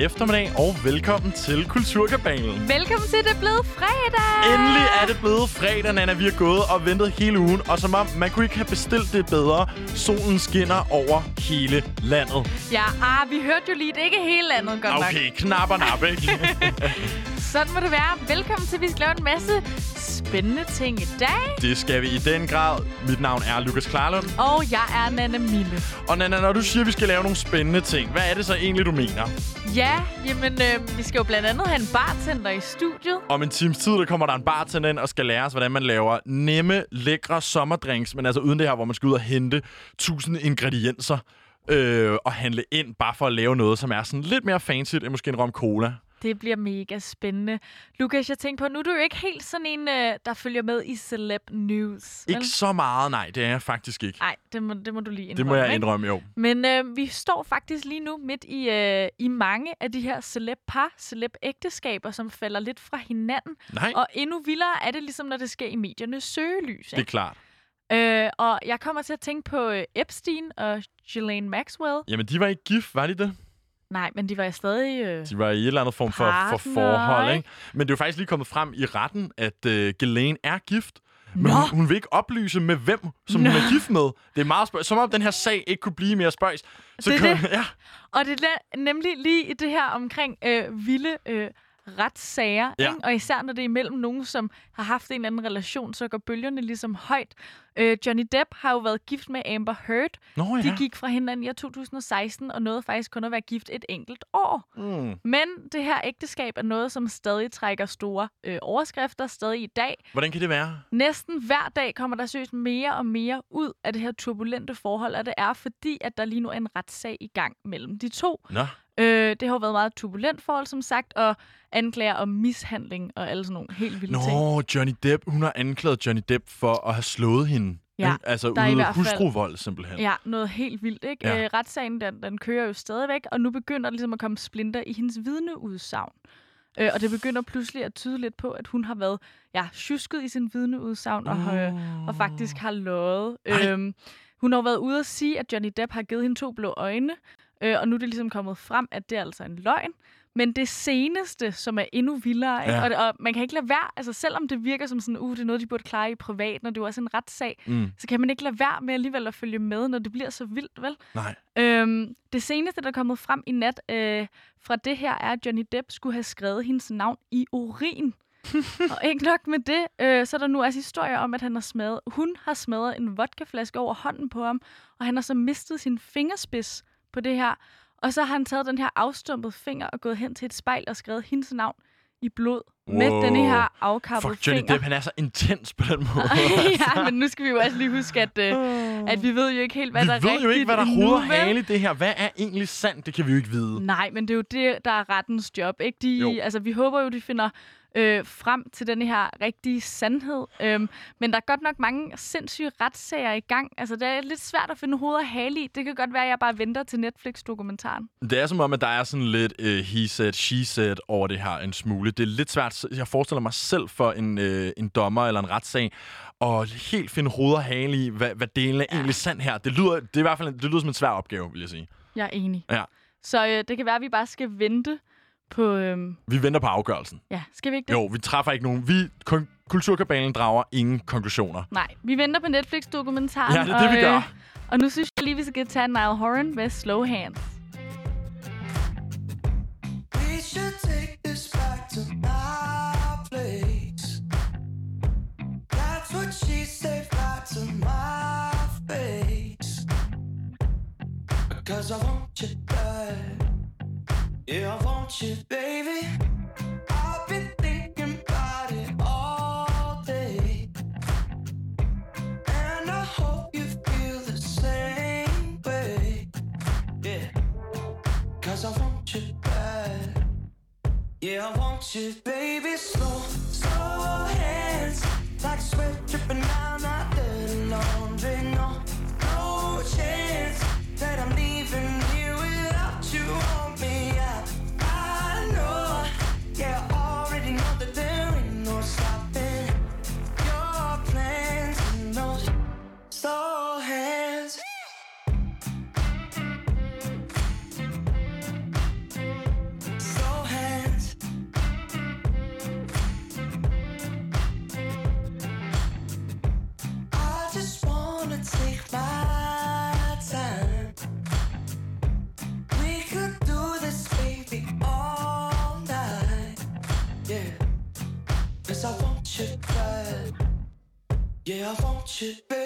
eftermiddag, og velkommen til Kulturkabalen. Velkommen til, det er blevet fredag! Endelig er det blevet fredag, Nana. Vi har gået og ventet hele ugen, og som om man kunne ikke have bestilt det bedre. Solen skinner over hele landet. Ja, ah, vi hørte jo lige, det ikke hele landet godt Okay, nok. knap og nap, ikke? Sådan må det være. Velkommen til, vi skal lave en masse spændende ting i dag. det skal vi i den grad. Mit navn er Lukas Klarlund. Og jeg er Nana Mille. Og Nana, når du siger, at vi skal lave nogle spændende ting, hvad er det så egentlig, du mener? Ja, jamen, øh, vi skal jo blandt andet have en bartender i studiet. Om en times tid, der kommer der en bartender ind og skal lære os, hvordan man laver nemme, lækre sommerdrinks, men altså uden det her, hvor man skal ud og hente tusind ingredienser øh, og handle ind, bare for at lave noget, som er sådan lidt mere fancy end måske en rom cola. Det bliver mega spændende. Lukas, jeg tænker på, nu er du jo ikke helt sådan en, øh, der følger med i Celeb News. vel? Ikke så meget, nej, det er jeg faktisk ikke. Nej, det må, det må du lige indrømme. Det må jeg ikke? indrømme, jo. Men øh, vi står faktisk lige nu midt i, øh, i mange af de her celeb-par, celeb-ægteskaber, som falder lidt fra hinanden. Nej, Og endnu vildere er det ligesom, når det sker i mediernes søgelys. det er Ikke? klart. Øh, og jeg kommer til at tænke på øh, Epstein og Ghislaine Maxwell. Jamen, de var ikke gift, var de det? Nej, men de var stadig... Øh, De var i et eller andet form for, for forhold, ikke? Men det er jo faktisk lige kommet frem i retten, at uh, Ghislaine er gift. Men Nå. hun, hun vil ikke oplyse med hvem, som Nå. hun er gift med. Det er meget spørg. Som om den her sag ikke kunne blive mere spøjs. Så Det kan- det. Ja. Og det er nemlig lige i det her omkring øh, vilde øh, retssager, Ja. ikke? og især når det er imellem nogen, som har haft en eller anden relation, så går bølgerne ligesom højt. Øh, Johnny Depp har jo været gift med Amber Heard. Nå De ja. gik fra hinanden i år 2016, og nåede faktisk kun at være gift et enkelt år. Mm. Men det her ægteskab er noget, som stadig trækker store øh, overskrifter, stadig i dag. Hvordan kan det være? Næsten hver dag kommer der søgt mere og mere ud af det her turbulente forhold, og det er fordi, at der lige nu er en retssag i gang mellem de to. Nå. Øh, det har jo været meget turbulent forhold, som sagt, og anklager om mishandling og alle sådan nogle helt vilde ting. Nå, Johnny Depp. Hun har anklaget Johnny Depp for at have slået hende. Ja, ikke? Altså der er ude hustruvold, simpelthen. Ja, noget helt vildt, ikke? Ja. Øh, retssagen, den, den kører jo stadigvæk, og nu begynder der ligesom at komme splinter i hendes vidneudsagn. Øh, og det begynder pludselig at tyde lidt på, at hun har været ja, tjusket i sin vidneudsagn, og, øh, og faktisk har løjet. Øhm, hun har været ude at sige, at Johnny Depp har givet hende to blå øjne, øh, og nu er det ligesom kommet frem, at det er altså en løgn. Men det seneste, som er endnu vildere, ikke? Ja. Og, og man kan ikke lade være, altså selvom det virker som sådan, uh, det er noget, de burde klare i privat, når det er også en retssag, Mm. så kan man ikke lade være med alligevel at følge med, når det bliver så vildt, vel? Nej. Øhm, det seneste, der er kommet frem i nat øh, fra det her, er, at Johnny Depp skulle have skrevet hendes navn i urin. og ikke nok med det, øh, så er der nu også historier om, at han har smadret, hun har smadret en vodkaflaske over hånden på ham, og han har så mistet sin fingerspids på det her. Og så har han taget den her afstumpede finger og gået hen til et spejl og skrevet hendes navn i blod med Wow. den her afkappede Fuck, Johnny finger. Depp, han er så intens på den måde. ja, men nu skal vi jo også lige huske, at, øh, at vi ved jo ikke helt, hvad vi der er ved jo ikke, hvad der er rigtigt hoved hale i det her. Hvad er egentlig sandt? Det kan vi jo ikke vide. Nej, men det er jo det, der er rettens job. Ikke? De, Jo. altså, vi håber jo, de finder øh, frem til den her rigtige sandhed. Øhm, men der er godt nok mange sindssyge retssager i gang. Altså, det er lidt svært at finde hoved og hale i. Det kan godt være, at jeg bare venter til Netflix-dokumentaren. Det er som om, at der er sådan lidt uh, he said, she said over det her en smule. Det er lidt svært. Jeg forestiller mig selv for en, uh, en dommer eller en retssag og helt finde hoved og hale i, hvad, hvad delen er Ja. egentlig sandt her. Det lyder, det er i hvert fald det lyder som en svær opgave, vil jeg sige. Jeg er enig. Ja. Så øh, det kan være, at vi bare skal vente på... Øhm, Vi venter på afgørelsen. ja, skal vi ikke det? Jo, vi træffer ikke nogen. Vi, kon- kulturkabalen drager ingen konklusioner. Nej, vi venter på Netflix-dokumentaren. Ja, det er det, vi og, gør. Øh, og nu synes jeg lige, vi skal tage Nile Horan med Slow Hands. We should take this back to my place. That's what she said right to my face. Because I want you bad. Yeah, I want you, baby. I've been thinking about it all day. And I hope you feel the same way. Yeah. Cause I want you bad. Yeah, I want you, baby. Slow, slow hands. Like sweat dripping down Yeah, I want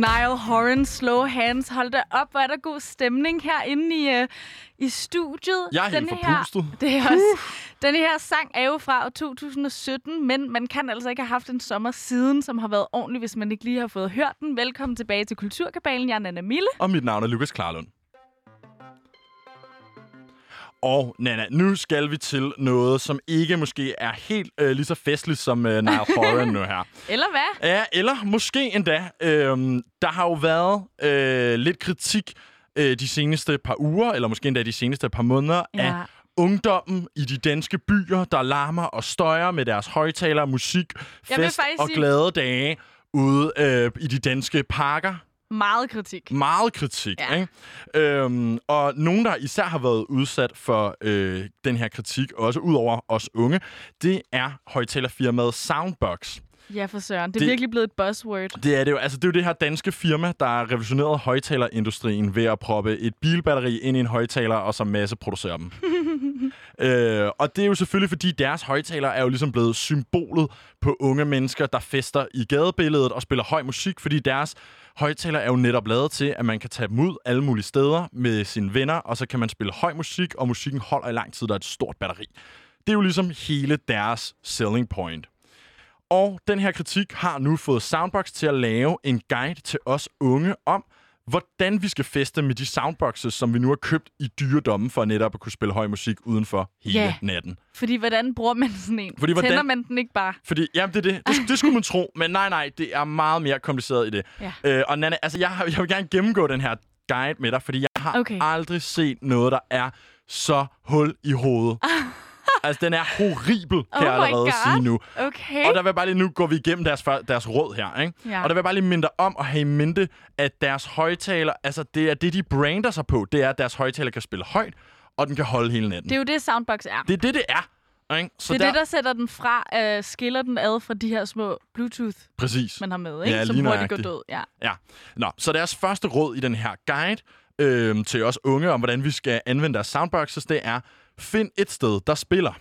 Niall Horan, Slow Hands. Hold da op, hvor er der god stemning herinde i, uh, i studiet. Jeg er helt Denne her, forpustet. det er også, denne her sang er jo fra år 2017, men man kan altså ikke have haft en sommer siden, som har været ordentlig, hvis man ikke lige har fået hørt den. Velkommen tilbage til Kulturkabalen. Jeg er Nana Mille. Og mit navn er Lukas Klarlund. Og Nana, nu skal vi til noget, som ikke måske er helt øh, lige så festligt som øh, Niall Horan nu her. Eller hvad? Ja, eller måske endda. Øhm, der har jo været øh, lidt kritik øh, de seneste par uger, eller måske endda de seneste par måneder, Ja. af ungdommen i de danske byer, der larmer og støjer med deres højtalere, musik, fest og glade dage ude øh, i de danske parker. Meget kritik. Meget kritik, Ja. ikke? Øhm, og nogen, der især har været udsat for øh, den her kritik, også ud over os unge, det er højtalerfirmaet Soundbox. Ja, for søren. Det er Det- virkelig blevet et buzzword. Det er det jo. Altså, det er jo det her danske firma, der har revolutioneret højtalerindustrien ved at proppe et bilbatteri ind i en højtaler, og så masse producere dem. øh, og det er jo selvfølgelig, fordi deres højtalere er jo ligesom blevet symbolet på unge mennesker, der fester i gadebilledet og spiller høj musik, fordi deres højtaler er jo netop lavet til, at man kan tage dem ud alle mulige steder med sine venner, og så kan man spille høj musik, og musikken holder i lang tid, der er et stort batteri. Det er jo ligesom hele deres selling point. Og den her kritik har nu fået Soundbox til at lave en guide til os unge om, hvordan vi skal feste med de soundboxes, som vi nu har købt i dyre domme for netop at kunne spille høj musik udenfor hele Ja. natten. Fordi hvordan bruger man sådan en? Fordi hvordan- Tænder man den ikke bare? Fordi, jamen det er det. Det, det skulle man tro, men nej, nej, det er meget mere kompliceret i det. Ja. Øh, og Nana, altså jeg, har, jeg vil gerne gennemgå den her guide med dig, fordi jeg har Okay. aldrig set noget, der er så hul i hovedet. altså, den er horribel, kan Oh jeg allerede God. sige nu. Okay. Og der vil bare lige, nu går vi igennem deres, deres råd her, ikke? Ja. Og der vil jeg bare lige minde dig om at have i mente, at deres højtaler, altså det er det, de brander sig på, det er, at deres højtaler kan spille højt, og den kan holde hele natten. Det er jo det, Soundbox er. det er det, det er. Ikke? Så det er det, der sætter den fra, uh, skiller den ad fra de her små Bluetooth, Præcis. man har med, ikke? Ja, som lige hurtigt går død. Ja. Ja. Nå, så deres første råd i den her guide øh, til os unge om, hvordan vi skal anvende deres soundboxes, det er, find et sted, der spiller.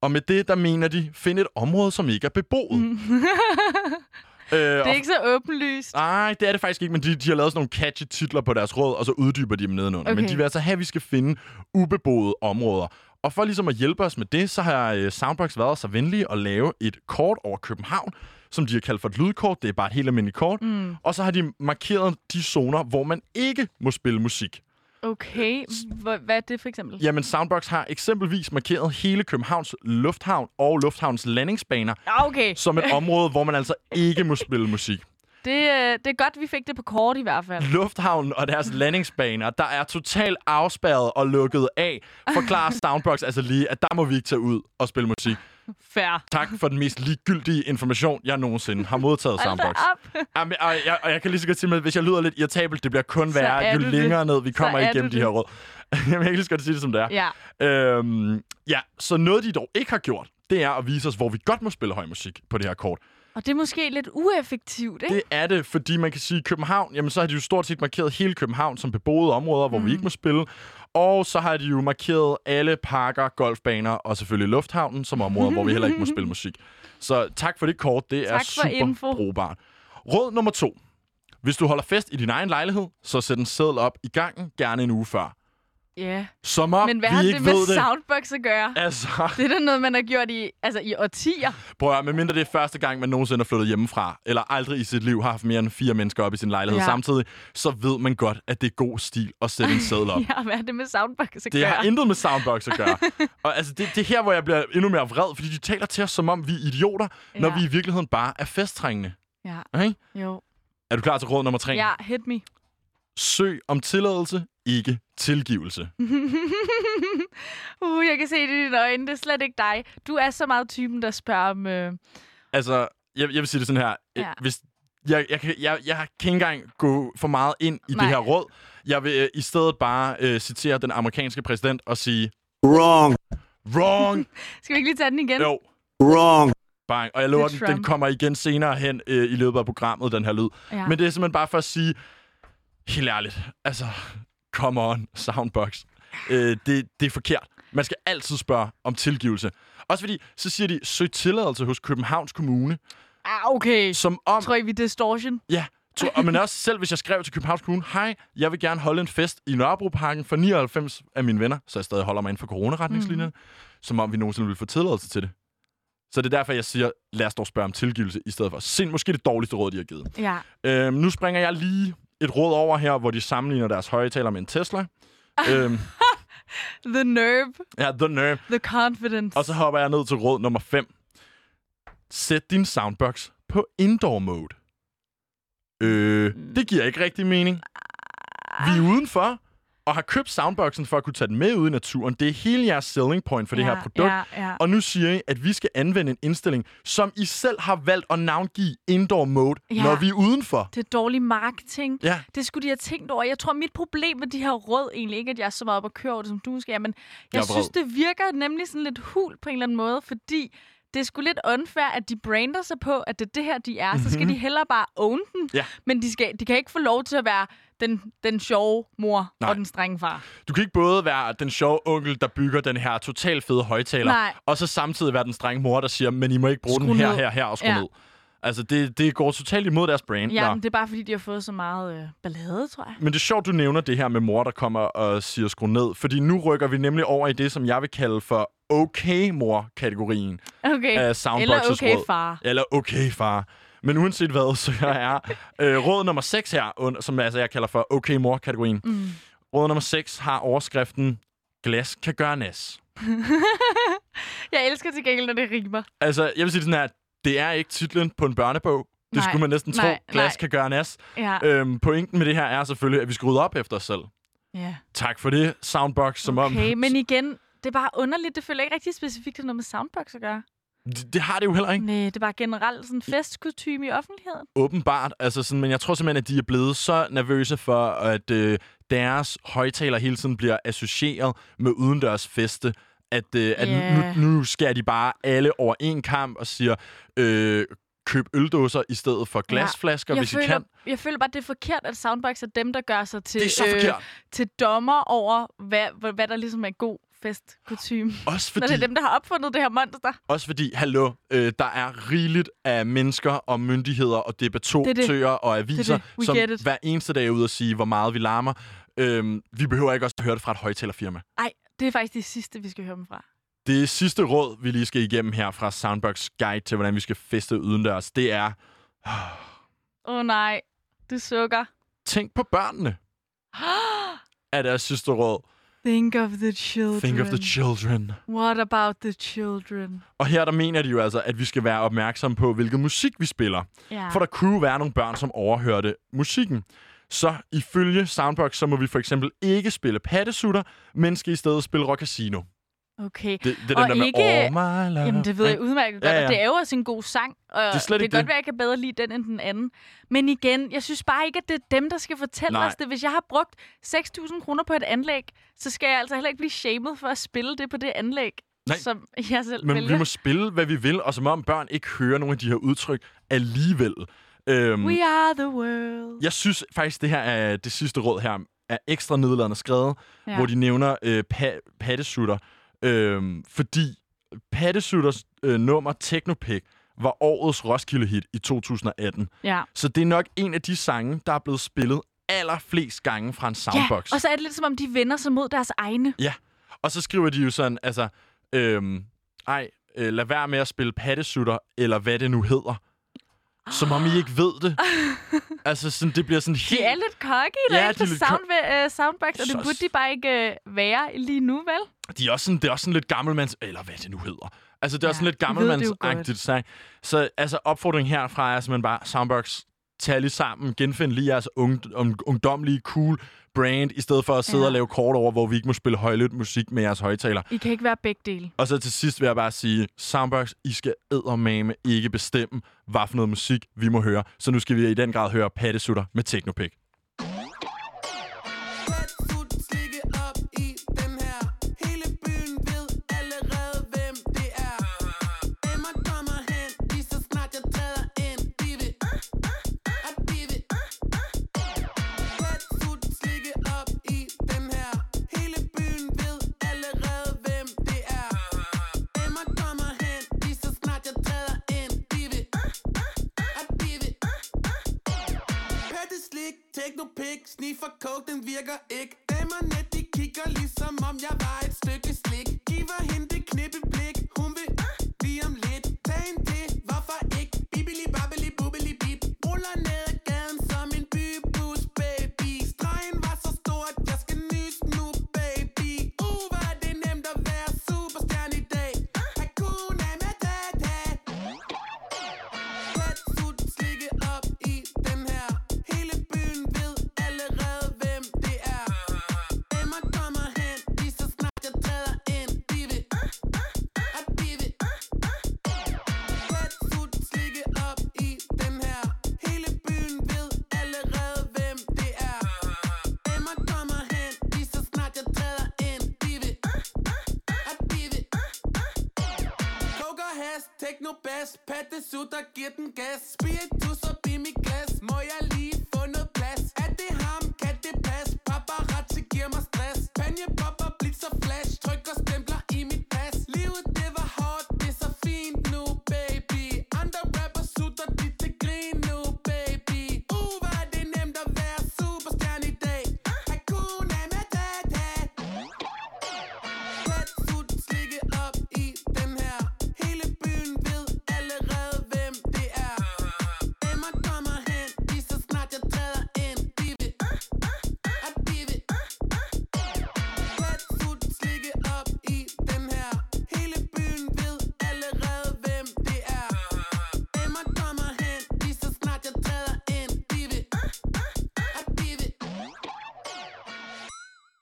Og med det, der mener de, find et område, som ikke er beboet. Mm. øh, Det er ikke så åbenlyst. Nej, det er det faktisk ikke, men de, de har lavet sådan nogle catchy titler på deres råd, og så uddyber de dem nedenunder. Okay. Men de vil altså have, at vi skal finde ubeboede områder. Og for ligesom at hjælpe os med det, så har øh, Soundbox været så venlige at lave et kort over København, som de har kaldt for et lydkort. Det er bare et helt almindeligt kort. Mm. Og så har de markeret de zoner, hvor man ikke må spille musik. Okay, hvad er det for eksempel? Jamen, Soundbox har eksempelvis markeret hele Københavns Lufthavn og Lufthavns landingsbaner okay. som et område, hvor man altså ikke må spille musik. Det, øh, det er godt, vi fik det på kort i hvert fald. lufthavnen og deres landingsbaner, der er totalt afspærret og lukket af, forklarer Soundbox altså lige, at der må vi ikke tage ud og spille musik. Fair. Tak for den mest ligegyldige information, jeg nogensinde har modtaget, Soundbox. Jamen, og, jeg, og jeg kan lige så godt sige, at hvis jeg lyder lidt irritabelt, det bliver kun Så værre, jo du det. længere ned vi kommer er igennem de her råd. Jamen, jeg kan lige så godt sige det, som det er. Ja. Øhm, ja, så noget, de dog ikke har gjort, det er at vise os, hvor vi godt må spille høj musik på det her kort. Og det er måske lidt ueffektivt, ikke? Det er det, fordi man kan sige, at København, jamen så har de jo stort set markeret hele København som beboede områder, hvor mm. vi ikke må spille. Og så har de jo markeret alle parker, golfbaner og selvfølgelig lufthavnen som områder, hvor vi heller ikke må spille musik. Så tak for det kort. Det er Tak for super info. brugbart. Råd nummer to. Hvis du holder fest i din egen lejlighed, så sæt en seddel op i gangen, gerne en uge før. Ja. Som om Men hvad vi har ikke det med det. soundbox at gøre? Altså, Det er da noget, man har gjort i, altså, i årtier. prøv at høre, medmindre det er første gang, man nogensinde er flyttet hjemmefra, eller aldrig i sit liv har haft mere end fire mennesker op i sin lejlighed Ja. samtidig, så ved man godt, at det er god stil at sætte en seddel op. Ja, hvad har det med soundbox at Det gøre? har intet med soundbox at gøre. og altså, det, det er her, hvor jeg bliver endnu mere vred, fordi de taler til os, som om vi er idioter, ja. når vi i virkeligheden bare er festtrængende. Ja, Okay? jo. Er du klar til råd nummer tre? Ja, hit me. Søg om tilladelse, ikke tilgivelse. uh, jeg kan se det i dine øjne. Det er slet ikke dig. Du er så meget typen, der spørger om... Øh... Altså, jeg, jeg vil sige det sådan her. Ja. Ja. Hvis, jeg, jeg, kan, jeg, jeg kan ikke engang gå for meget ind i Nej. det her råd. Jeg vil øh, i stedet bare øh, citere den amerikanske præsident og sige, Wrong. wrong, Skal vi ikke lige tage den igen? jo, Wrong. bang. Og jeg lover, er den, den kommer igen senere hen øh, i løbet af programmet, den her lyd. Ja. Men det er simpelthen bare for at sige, helt ærligt, altså, come on, soundbox. Øh, det, det er forkert. Man skal altid spørge om tilgivelse. Også fordi, så siger de, søg tilladelse hos Københavns Kommune, Ah, okay. som om... Tror I, vi distortion? Ja, to, og men også selv hvis jeg skrev til Københavns Kommune, hej, jeg vil gerne holde en fest i Nørrebroparken for 99 af mine venner, så jeg stadig holder mig inden for coronaretningslinjerne, mm. som om vi nogensinde vil få tilladelse til det. Så det er derfor, jeg siger, lad os dog spørge om tilgivelse i stedet for. Sind måske det dårligste råd, de har givet. Ja. Øhm, nu springer jeg lige et råd over her, hvor de sammenligner deres højtaler med en Tesla. øhm, The nerve. ja, the nerve. The confidence. Og så hopper jeg ned til råd nummer 5. Sæt din soundbox på indoor mode. Øh, det giver ikke rigtig mening. Vi er udenfor, og har købt soundboxen for at kunne tage den med ud i naturen. Det er hele jeres selling point for det ja, her produkt. Ja, ja. Og nu siger I, at vi skal anvende en indstilling, som I selv har valgt at navngive indoor mode, Ja. når vi er udenfor. Det er dårlig marketing. Ja, Det skulle de have tænkt over. Jeg tror, mit problem med de her råd egentlig ikke, at jeg er så meget op at køre over det, som du skal, men jeg, Jeg er synes, det virker nemlig sådan lidt hul på en eller anden måde, fordi det er sgu lidt unfair, at de brander sig på, at det er det her, de er. Så skal de hellere bare own den, Mhm. Ja. men de, skal, de kan ikke få lov til at være den, den sjove mor Nej. og den strenge far. Du kan ikke både være den sjove onkel, der bygger den her totalt fede højtaler, og så samtidig være den strenge mor, der siger, men I må ikke bruge Skru den her, her, her og skru Ja. ned. Altså, det, det går totalt imod deres brand. Ja, Nå. men det er bare, fordi de har fået så meget øh, ballade, tror jeg. Men det er sjovt, du nævner det her med mor, der kommer og siger skru ned. Fordi nu rykker vi nemlig over i det, som jeg vil kalde for okay-mor-kategorien Okay. af Eller Soundboxes okay, råd. far. Eller okay, far. Men uanset hvad, så er øh, råd nummer 6 her, som altså jeg kalder for okay mor-kategorien. Mm. Råd nummer 6 har overskriften Glas kan gøre nas. Jeg elsker til gengæld, når det rimer. Altså, jeg vil sige det sådan her, det er ikke titlen på en børnebog. Det Nej, skulle man næsten tro. nej, Glas nej. kan gøre nas. Ja. Øhm, pointen med det her er selvfølgelig, at vi skal rydde op efter os selv. ja. Tak for det, Soundbox, som om... Okay, men igen, det er bare underligt. Det føler ikke rigtig specifikt, at noget med soundbox at gøre. Det, det har det jo heller ikke. Nej, det er bare generelt sådan festkutume i offentligheden. Åbenbart. Altså sådan, men jeg tror simpelthen, at de er blevet så nervøse for, at øh, deres højtaler hele tiden bliver associeret med udendørs feste, at, øh, at Ja. nu, nu skærer de bare alle over en kamp og siger, øh, køb øldåser i stedet for glasflasker, jeg, hvis føler, I kan. jeg føler bare, det er forkert, at soundbox er dem, der gør sig til, forkert. til dommer over, hvad, hvad, der ligesom er god festkutume. Også Når fordi, det er dem, der har opfundet det her monster. også fordi hallo, øh, der er rigeligt af mennesker og myndigheder og debattører Det det. og aviser, Det som hver eneste dag er ude og sige, hvor meget vi larmer. Øhm, vi behøver ikke også at høre det fra et højtalerfirma. Nej, det er faktisk det sidste, vi skal høre dem fra. Det sidste råd, vi lige skal igennem her fra Soundbox Guide til, hvordan vi skal feste udendørs, det er, Åh oh, nej, du sukker. tænk på børnene, er deres sidste råd. Think of the children. Think of the children. What about the children? Og her der mener de jo altså, at vi skal være opmærksomme på, hvilken musik vi spiller. Ja. For der kunne være nogle børn, som overhørte musikken. Så ifølge Soundbox, så må vi for eksempel ikke spille pattesutter, men skal i stedet spille Rock Casino. Okay. Det, det er Og den der ikke- med My Love. Jamen, det ved jeg udmærket godt, Ja, ja, det er jo også en god sang. Og det, er slet det ikke kan godt det. være, at jeg kan bedre lide den end den anden. Men igen, jeg synes bare ikke, at det er dem, der skal fortælle Nej. os det. Hvis jeg har brugt 6.000 kroner på et anlæg, så skal jeg altså heller ikke blive shamed for at spille det på det anlæg. Nej. som jeg selv Men vælger. vi må spille, hvad vi vil, og som om børn ikke hører nogle af de her udtryk alligevel. Øhm, We are the world. jeg synes faktisk, det her er det sidste råd her er ekstra nedladende skrevet, ja. hvor de nævner øh, pa- pattesutter. Øhm, fordi pattesutters øh, nummer Technopic var årets Roskilde-hit i 2018. Ja. Så det er nok en af de sange, der er blevet spillet allerflest gange fra en soundbox. ja, og så er det lidt som om, de vender sig mod deres egne. Ja, og så skriver de jo sådan, altså, øhm, ej, øh, lad være med at spille pattesutter, eller hvad det nu hedder. Som om I ikke ved det. altså, sådan, det bliver sådan helt... De er lidt cocky Ja, ja, de efter er lidt sound, uh, soundbox, og det burde de bare ikke uh, være lige nu, vel? De er også sådan, det er også sådan lidt gammelmands... Eller hvad det nu hedder. Altså, det er Ja, også sådan lidt gammelmandsagtigt. Så, så altså, opfordringen herfra er simpelthen bare, Soundbox, tag lige sammen, genfind lige jeres ung, um, ungdomlige, cool brand, i stedet for at sidde Ja. og lave kort over, hvor vi ikke må spille højlydt musik med jeres højtaler. I kan ikke være begge dele. Og så til sidst vil jeg bare sige, Soundbox, I skal eddermame ikke bestemme, hvad for noget musik vi må høre. Så nu skal vi i den grad høre Pattesutter med Technopic. Technopic, for coke, den virker ikke. Damerne, de kigger ligesom om jeg var et stykke slik. Giver hende sutter, giver den gas. Spiritus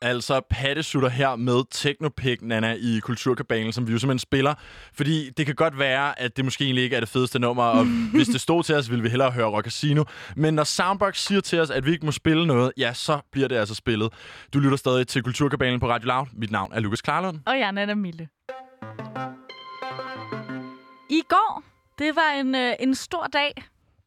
Altså pattesutter her med Technopic, Nana, i Kulturkabalen, som vi jo simpelthen spiller. Fordi det kan godt være, at det måske egentlig ikke er det fedeste nummer, og hvis det stod til os, ville vi hellere høre Rock Casino. Men når Soundbox siger til os, at vi ikke må spille noget, ja, så bliver det altså spillet. Du lytter stadig til Kulturkabalen på Radio Loud. Mit navn er Lukas Klarlund. Og jeg er Nana Mille. I går, det var en, øh, en stor dag.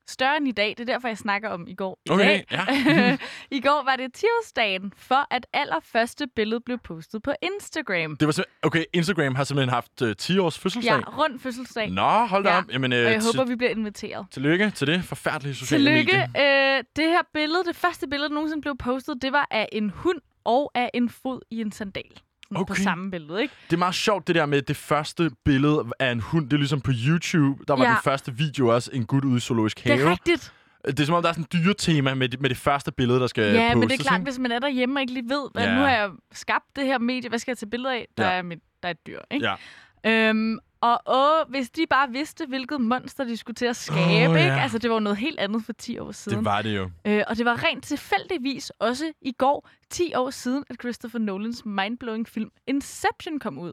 Større end i dag. Det er derfor, jeg snakker om i går. I Okay, dag. ja. I går var det 10-årsdagen for, at allerførste billede blev postet på Instagram. Det var okay, Instagram har simpelthen haft uh, 10 års fødselsdag. Ja, rundt fødselsdag. Nå, hold da Ja, op. Jamen, øh, Og jeg håber, vi bliver inviteret. Tillykke til det forfærdelige sociale Tillykke. medie. Øh, det her billede, det første billede, der nogensinde blev postet, det var af en hund og af en fod i en sandal. Sådan På Okay. samme billede, ikke? Det er meget sjovt, det der med det første billede af en hund. Det er ligesom på YouTube. Der var Ja. den første video også en gut ude i zoologisk have. Det er rigtigt. Det er som om, der er sådan et dyretema med, det- med det første billede, der skal Ja, postes. men det er klart, ikke? hvis man er derhjemme og ikke lige ved, at Ja. nu har jeg skabt det her medie, hvad skal jeg tage billeder af? Der, Ja. er, mit, der er et dyr, ikke? Ja. Øhm, og åh, hvis de bare vidste, hvilket monster de skulle til at skabe, ikke? ja. Altså, det var jo noget helt andet for 10 år siden. Det var det jo. Øh, og det var rent tilfældigvis også i går, 10 år siden, at Christopher Nolans mindblowing film Inception kom ud.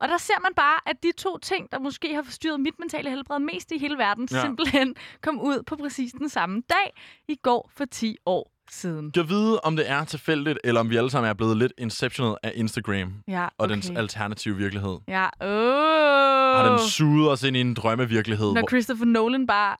Og der ser man bare, at de to ting, der måske har forstyrret mit mentale helbred mest i hele verden, ja. simpelthen kom ud på præcis den samme dag i går for 10 år siden. Kan vide, om det er tilfældigt, eller om vi alle sammen er blevet lidt inceptionet af Instagram Ja, og okay. dens alternative virkelighed. Ja, åh. Har den suget os ind i en drømmevirkelighed, Når hvor Christopher Nolan bare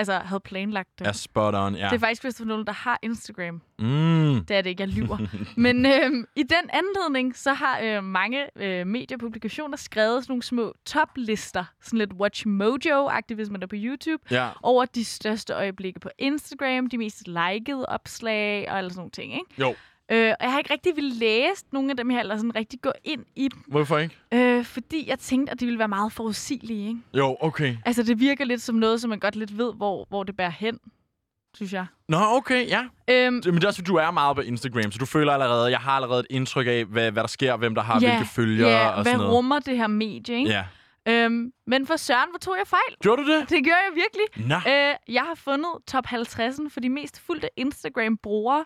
altså, havde planlagt det. er spot on. Ja. Det er faktisk Christopher Nolan, der har Instagram. Mm. Det er det ikke, jeg lyver. Men øhm, i den anledning, så har øh, mange øh, mediepublikationer skrevet sådan nogle små toplister. Sådan lidt Watch Mojo-agtigt, hvis man er på YouTube. Ja. Over de største øjeblikke på Instagram, de mest likede opslag og alle sådan nogle ting, ikke? Jo. Øh, og jeg har ikke rigtig vil læse nogle af dem her, eller sådan rigtig gå ind i dem, Hvorfor ikke? øh, fordi jeg tænkte, at de ville være meget forudsigelige, ikke? Jo, okay. Altså, det virker lidt som noget, som man godt lidt ved, hvor, hvor det bærer hen, synes jeg. Nå, okay, ja. Øhm, Men det er også, du er meget på Instagram, så du føler allerede, jeg har allerede et indtryk af, hvad, hvad der sker, hvem der har ja, hvilke følgere ja, og hvad sådan noget. rummer det her medie, ikke? Ja. Øhm, men for Søren, hvor tog jeg fejl? Det Gjorde du det? gjorde jeg virkelig. Nå. Øh, jeg har fundet top 50'en for de mest fulgte Instagram-brugere,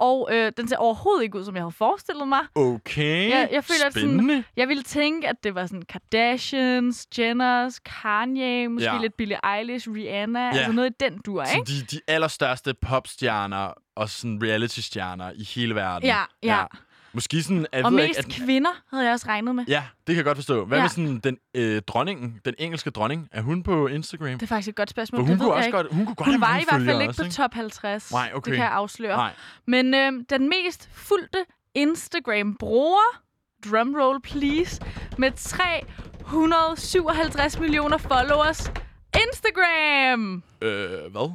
og øh, den ser overhovedet ikke ud, som jeg havde forestillet mig. Okay. Jeg, jeg føler, at Spændende. sådan, jeg ville tænke, at det var sådan Kardashians, Jenners, Kanye, måske Ja. lidt Billie Eilish, Rihanna, ja. altså noget i den dur, ikke? de, de allerstørste popstjerner og sådan reality-stjerner i hele verden. Ja, ja. Måske sådan, jeg Og ved mest ikke, at, kvinder havde jeg også regnet med. Ja, det kan jeg godt forstå. Hvad Ja. med sådan den øh, dronningen, den engelske dronning? Er hun på Instagram? Det er faktisk et godt spørgsmål. For hun det kunne ved jeg også ikke. godt, hun kunne godt Hun var i hvert fald ikke også, på top 50. Nej, okay. Det kan jeg afsløre. Nej. Men øh, den mest fulgte Instagram-bruger, drumroll please, med 357 millioner followers. Instagram! Øh, hvad?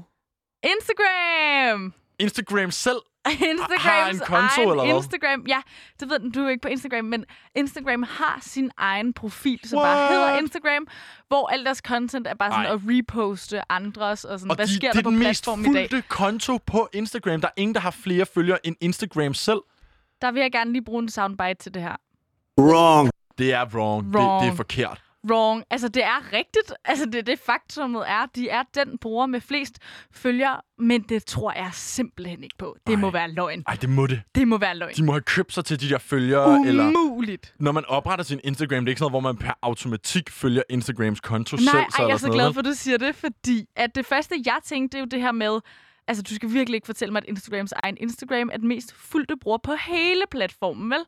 Instagram! Instagram selv? Instagrams Har en konto, egen eller hvad? Instagram. Ja, det ved du er jo ikke på Instagram, men Instagram har sin egen profil, som bare What? hedder Instagram, hvor alt deres content er bare sådan Ej. at reposte andres, og sådan, Og hvad de, sker det der er på den mest platformen i dag? fulgte konto på Instagram. Der er ingen, der har flere følgere end Instagram selv. Der vil jeg gerne lige bruge en soundbite til det her. Det er wrong. Det, Wrong. det er forkert. Wrong. Altså, det er rigtigt. Altså, det det faktummet er. De er den bruger med flest følgere, men det tror jeg simpelthen ikke på. Det Ej. må være løgn. Ej, det må det. Det må være løgn. De må have købt sig til de der følgere, eller... Umuligt. Når man opretter sin Instagram, det er ikke sådan noget, hvor man per automatik følger Instagrams konto Nej, selv. ej, jeg er eller så glad noget, for, at du siger det, fordi at det første, jeg tænkte, det er jo det her med, altså du skal virkelig ikke fortælle mig, at Instagrams egen Instagram er den mest fulgte bruger på hele platformen, vel?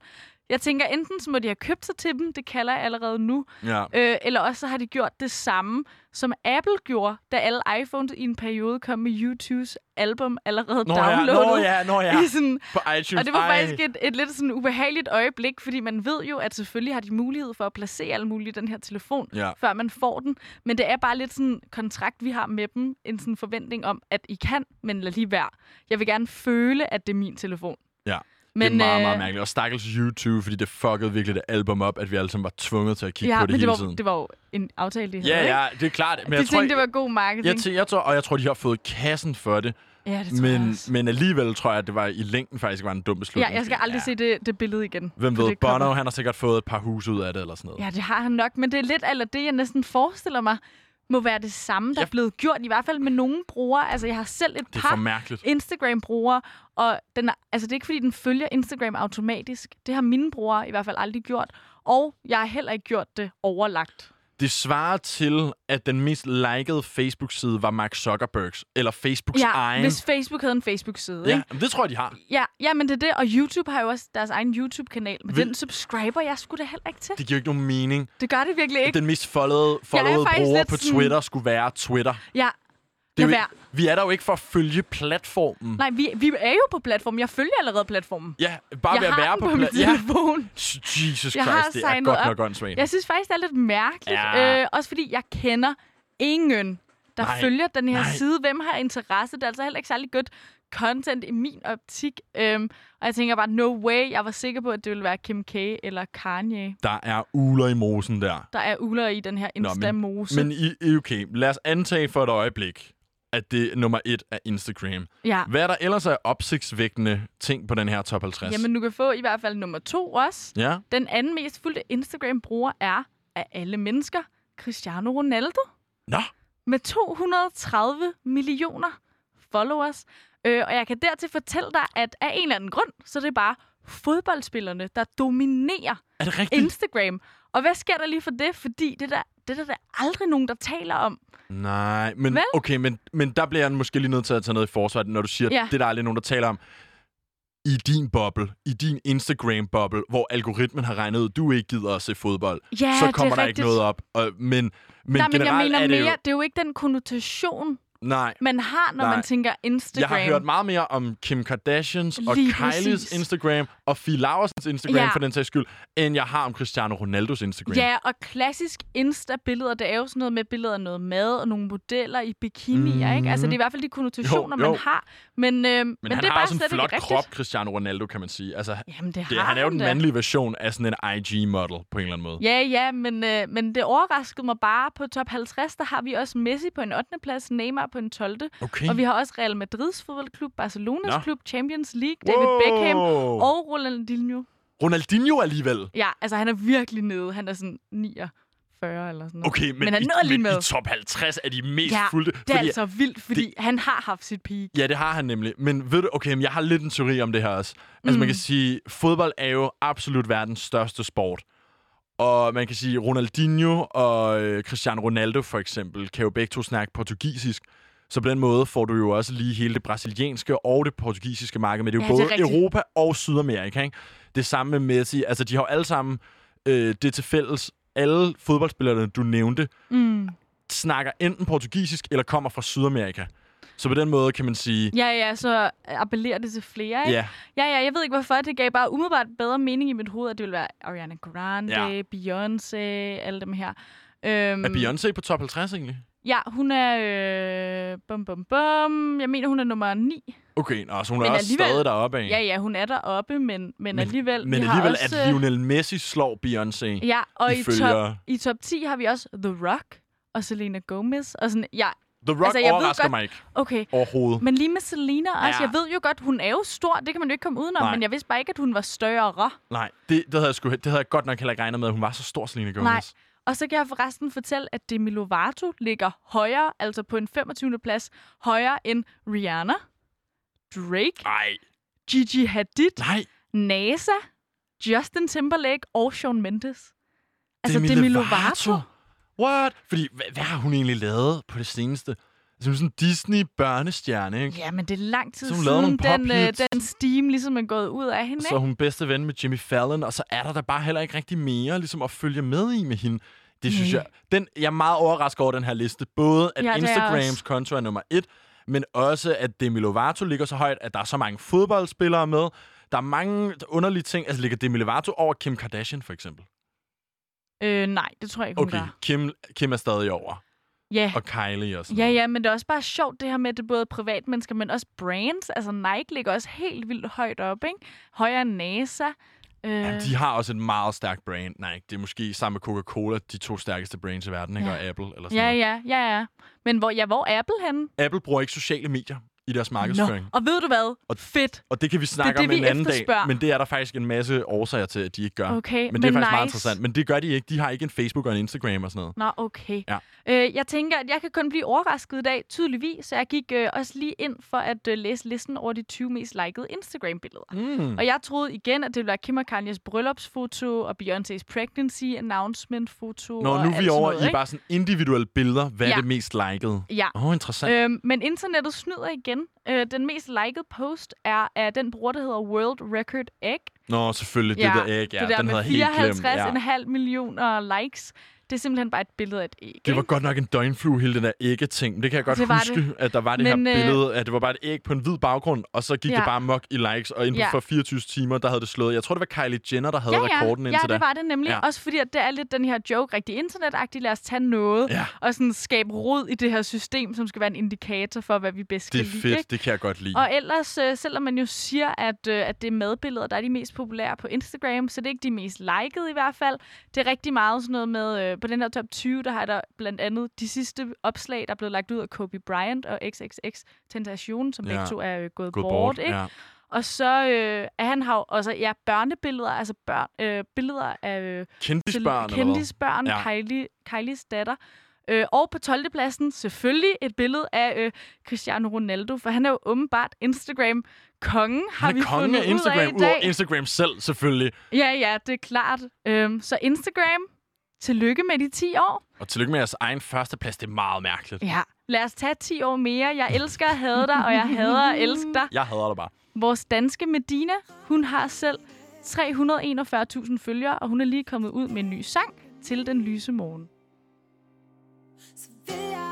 Jeg tænker, enten så må de have købt sig til dem, det kalder jeg allerede nu? Ja. øh, eller også så har de gjort det samme, som Apple gjorde, da alle iPhones i en periode kom med YouTubes album allerede Nå ja, downloadet. nå ja, nå ja. I sådan, På iTunes. og det var Ej. faktisk et, et lidt sådan ubehageligt øjeblik, fordi man ved jo, at selvfølgelig har de mulighed for at placere alt muligt i den her telefon, Ja. før man får den. Men det er bare lidt sådan en kontrakt, vi har med dem. En sådan forventning om, at I kan, men lad lige være. Jeg vil gerne føle, at det er min telefon. Ja. Men, det er meget, meget øh, mærkeligt. Og stakkels YouTube, fordi det fuckede virkelig det album op, at vi alle sammen var tvunget til at kigge Ja, på det men det hele var, tiden. det var jo en aftale, de havde, ja, ja, det er klart. Men De jeg tror, tænkte, det var god marketing. jeg, jeg, jeg tror, og jeg tror, de har fået kassen for det. ja, det tror jeg Men, også. men alligevel tror jeg, at det var i længden faktisk var en dum beslutning. Ja, jeg skal aldrig ja. se det, det billede igen. Hvem ved, det. Bono, han har sikkert fået et par huse ud af det, eller sådan noget. Ja, det har han nok, men det er lidt eller det, jeg næsten forestiller mig, må være det samme, der Ja. er blevet gjort, i hvert fald med nogle brugere. Altså, jeg har selv et par. Instagram-brugere, og den er, altså, det er ikke, fordi den følger Instagram automatisk. Det har mine brugere i hvert fald aldrig gjort, og jeg har heller ikke gjort det overlagt. Det svarer til, at den mest likede Facebook-side var Mark Zuckerbergs, eller Facebooks Ja, egen. hvis Facebook havde en Facebook-side, Ja, ikke? det tror jeg, de har. Ja, ja, men det er det, og YouTube har jo også deres egen YouTube-kanal, men Vil- den subscriber jeg skulle da heller ikke til. Det giver ikke nogen mening. Det gør det virkelig ikke. Den mest followede, followede bruger på sådan- Twitter skulle være Twitter. Ja, Det er jo, ikke- vi er der jo ikke for at følge platformen. Nej, vi, vi er jo på platformen. Jeg følger allerede platformen. Ja, bare jeg ved at være på, på min pla- ja. telefon. Jesus Jeg Christ, det er godt op. nok åndssvagt. Jeg synes faktisk, det er lidt mærkeligt. Ja. Øh, også fordi jeg kender ingen, der Nej. følger den her Nej. side. Hvem har interesse? Det er altså heller ikke særlig godt content i min optik. Øhm, og jeg tænker bare, no way. Jeg var sikker på, at det ville være Kim K. eller Kanye, Der er uler i mosen der. der er uler i den her Nå, men- Insta-mose. Men i- okay, lad os antage for et øjeblik, at det nummer et er Instagram. ja. Hvad er der ellers af opsigtsvækkende ting på den her top 50? Jamen, du kan få i hvert fald nummer to også. Ja, Den anden mest fulgte Instagram-bruger er af alle mennesker Cristiano Ronaldo. Nå. Med 230 millioner followers. Øh, og jeg kan dertil fortælle dig, at af en eller anden grund, så er det bare fodboldspillerne, der dominerer er det rigtigt? Instagram. Og hvad sker der lige for det? Fordi det der det er der aldrig nogen, der taler om. Nej, men Vel? okay, men, men der bliver jeg måske lige nødt til at tage noget i forsvar, når du siger, Ja. det er der aldrig nogen, der taler om. I din boble, i din Instagram-boble, hvor algoritmen har regnet ud, du ikke gider at se fodbold, Ja, så er kommer der ikke noget op. Og, men men Nej, men jeg generelt mener er det mere, jo... det er jo ikke den konnotation, Nej, man har, når Nej. man tænker Instagram. jeg har hørt meget mere om Kim Kardashians og Lige Kylies præcis. Instagram og Fie Laursens Instagram Ja. for den sags skyld, end jeg har om Cristiano Ronaldos Instagram. Ja, og klassisk Insta-billeder, det er jo sådan noget med billeder af noget mad og nogle modeller i bikinier, ikke? Altså, det er i hvert fald de konnotationer. Jo, jo. man har. Men, øh, men, Men, det han er har bare også en flot krop. Cristiano Ronaldo, kan man sige. Altså, Jamen, det har det, han er jo den mandlige version af sådan en IG-model på en eller anden måde. Ja, ja, men, øh, men det overraskede mig bare. På top 50, der har vi også Messi på en 8. plads, Neymar på en 12. Okay. Og vi har også Real Madrids fodboldklub, Barcelonas Nå. klub, Champions League, David wow. Beckham og Ronaldinho. Ronaldinho alligevel. Ja, altså han er virkelig nede. Han er sådan 49 eller sådan noget. Okay, men, Men han nåede lige med. i top 50 er de mest Ja, fulde. Det er altså vildt, fordi det... han har haft sit peak. Ja, det har han nemlig. Men ved du, okay, men jeg har lidt en teori om det her også. Altså, Mm. man kan sige, fodbold er jo absolut verdens største sport. Og man kan sige, Ronaldinho og øh, Cristiano Ronaldo for eksempel, kan jo begge to snakke portugisisk. Så på den måde får du jo også lige hele det brasilianske og det portugisiske marked, men det er jo Ja, det er både rigtigt. Europa og Sydamerika, ikke? Det samme med Messi. Altså, de har jo alle sammen øh, det til fælles. Alle fodboldspillerne, du nævnte, Mm. snakker enten portugisisk eller kommer fra Sydamerika. Så på den måde kan man sige, Ja, ja, så appellerer det til flere, ikke? ja, Ja, ja, jeg ved ikke hvorfor. Det gav bare umiddelbart bedre mening i mit hoved, at det ville være Ariana Grande, ja. Beyoncé, alle dem her. Øhm, er Beyoncé på top 50 egentlig? Ja, hun er... Øh, bum, bum, bum. Jeg mener, hun er nummer 9. Okay, nå, så hun Men er også stadig deroppe af. Ja, ja, hun er deroppe, men, men, men alligevel... Men alligevel, også, at øh, Lionel Messi slår Beyoncé. Ja, og i ifølge- top, i top 10 har vi også The Rock og Selena Gomez. Og sådan, ja, The Rock Altså, jeg overrasker godt- mig ikke okay. overhovedet. Men lige med Selena også. Ja. Jeg ved jo godt, hun er jo stor. Det kan man jo ikke komme udenom. Nej. Men jeg vidste bare ikke, at hun var større. Nej, det, det, havde jeg sgu, det havde jeg godt nok heller ikke regnet med, at hun var så stor, Selena Gomez. Nej. Og så kan jeg forresten fortælle, at Demi Lovato ligger højere, altså på en 25. plads, højere end Rihanna, Drake, Nej, Gigi Hadid, nej. NASA, Justin Timberlake og Shawn Mendes. Altså Demi Demi, Lovato? Lovato. What? Fordi, hvad, hvad har hun egentlig lavet på det seneste? Er sådan en Disney-børnestjerne, ikke? Ja, men det er lang tid Så siden, den, øh, den steam ligesom er gået ud af hende. Så er hun bedste ven med Jimmy Fallon, og så er der da bare heller ikke rigtig mere ligesom at følge med i med hende. Det synes Nej. jeg... Den, jeg er meget overrasket over den her liste. Både at Ja, er Instagrams også. konto er nummer et, men også at Demi Lovato ligger så højt, at der er så mange fodboldspillere med. Der er mange underlige ting. Altså ligger Demi Lovato over Kim Kardashian, for eksempel? Øh, nej, det tror jeg ikke, hun Okay, gør. Kim, Kim er stadig over. Ja. Og Kylie og sådan Ja, ja, men det er også bare sjovt det her med, at det er både privatmennesker, men også brands. Altså Nike ligger også helt vildt højt op, ikke? Højere end NASA. Øh, Jamen, de har også et meget stærkt brand. Nej, det er måske sammen med Coca-Cola de to stærkeste brands i verden, ikke? Ja. Og Apple eller sådan ja, noget. ja, ja, ja. Men hvor, ja, hvor er Apple henne? Apple bruger ikke sociale medier i deres markedsføring. Og ved du hvad? Og- Fedt. Og det kan vi snakke det, om vi en anden dag, men det er der faktisk en masse årsager til, at de ikke gør. Okay, men det er faktisk meget nice. interessant. Men det gør de ikke. De har ikke en Facebook og en Instagram og sådan noget. Nå, okay. Ja. Øh, jeg tænker, at jeg kan kun blive overrasket i dag, tydeligvis. Så jeg gik øh, også lige ind for at øh, læse listen over de 20 mest likede Instagram-billeder. Mm. Og jeg troede igen, at det ville være Kim og Kanye's bryllupsfoto og Beyoncé's pregnancy announcement-foto. Nå, og nu er vi over noget, i ikke? bare sådan individuelle billeder. Hvad er Ja. det mest likede? Ja. Åh, oh, interessant. Øhm, men internettet snyder igen. Øh, den mest likede post er af den bruger, der hedder World Record Egg. Nå, selvfølgelig. Ja, det der æg, ja, det der den med havde jeg helt glemt. Ja. 54,5 millioner likes. Det er simpelthen bare et billede af et æg. Det var ikke? godt nok en døgnflue, hele den der æggeting. Det kan jeg godt Det huske, det. at der var det Men, her øh, billede, at det var bare et æg på en hvid baggrund, og så gik Ja. det bare mok i likes, og inden Ja. for 24 timer, der havde det slået. Jeg tror, det var Kylie Jenner, der havde ja, ja. rekorden ja, indtil det da. var det nemlig. Ja. Ja. Også fordi, at det er lidt den her joke, rigtig internetagtig. Lad os tage noget Ja, og sådan skabe rod i det her system, som skal være en indikator for, hvad vi bedst det er kan lide. fedt. Ikke? Det kan jeg godt lide. Og ellers, øh, selvom man jo siger, at, øh, at det er madbilleder, der er de mest populære på Instagram, så det er ikke de mest likede i hvert fald. Det er rigtig meget sådan noget med, øh, på den her top 20, der har der blandt andet de sidste opslag, der er blevet lagt ud af Kobe Bryant og XXX Tentacion, som Ja. begge to er øh, gået, Gået bort. bort. ikke? Ja. Og så øh, er han har også ja, børnebilleder, altså børn, øh, billeder af øh, Kendisbørn, kendisbørn, Ja. Kylie, Kylies datter. Øh, og på 12. pladsen selvfølgelig et billede af øh, Cristiano Ronaldo, for han er jo åbenbart Instagram-kongen, har Han vi kongen fundet af ud Instagram, af i dag. Instagram selv, selvfølgelig. Ja, ja, det er klart. Øhm, så Instagram, Tillykke med de 10 år. Og tillykke med jeres egen førsteplads. Det er meget mærkeligt. Ja. Lad os tage 10 år mere. Jeg elsker at have dig, og jeg hader at elske dig. Jeg hader dig bare. Vores danske Medina, hun har selv 341.000 følgere, og hun er lige kommet ud med en ny sang til den lyse morgen. Så vil jeg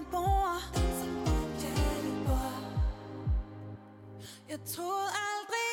hvor mit hjerte bor Dansen hvor mit Jeg troede aldrig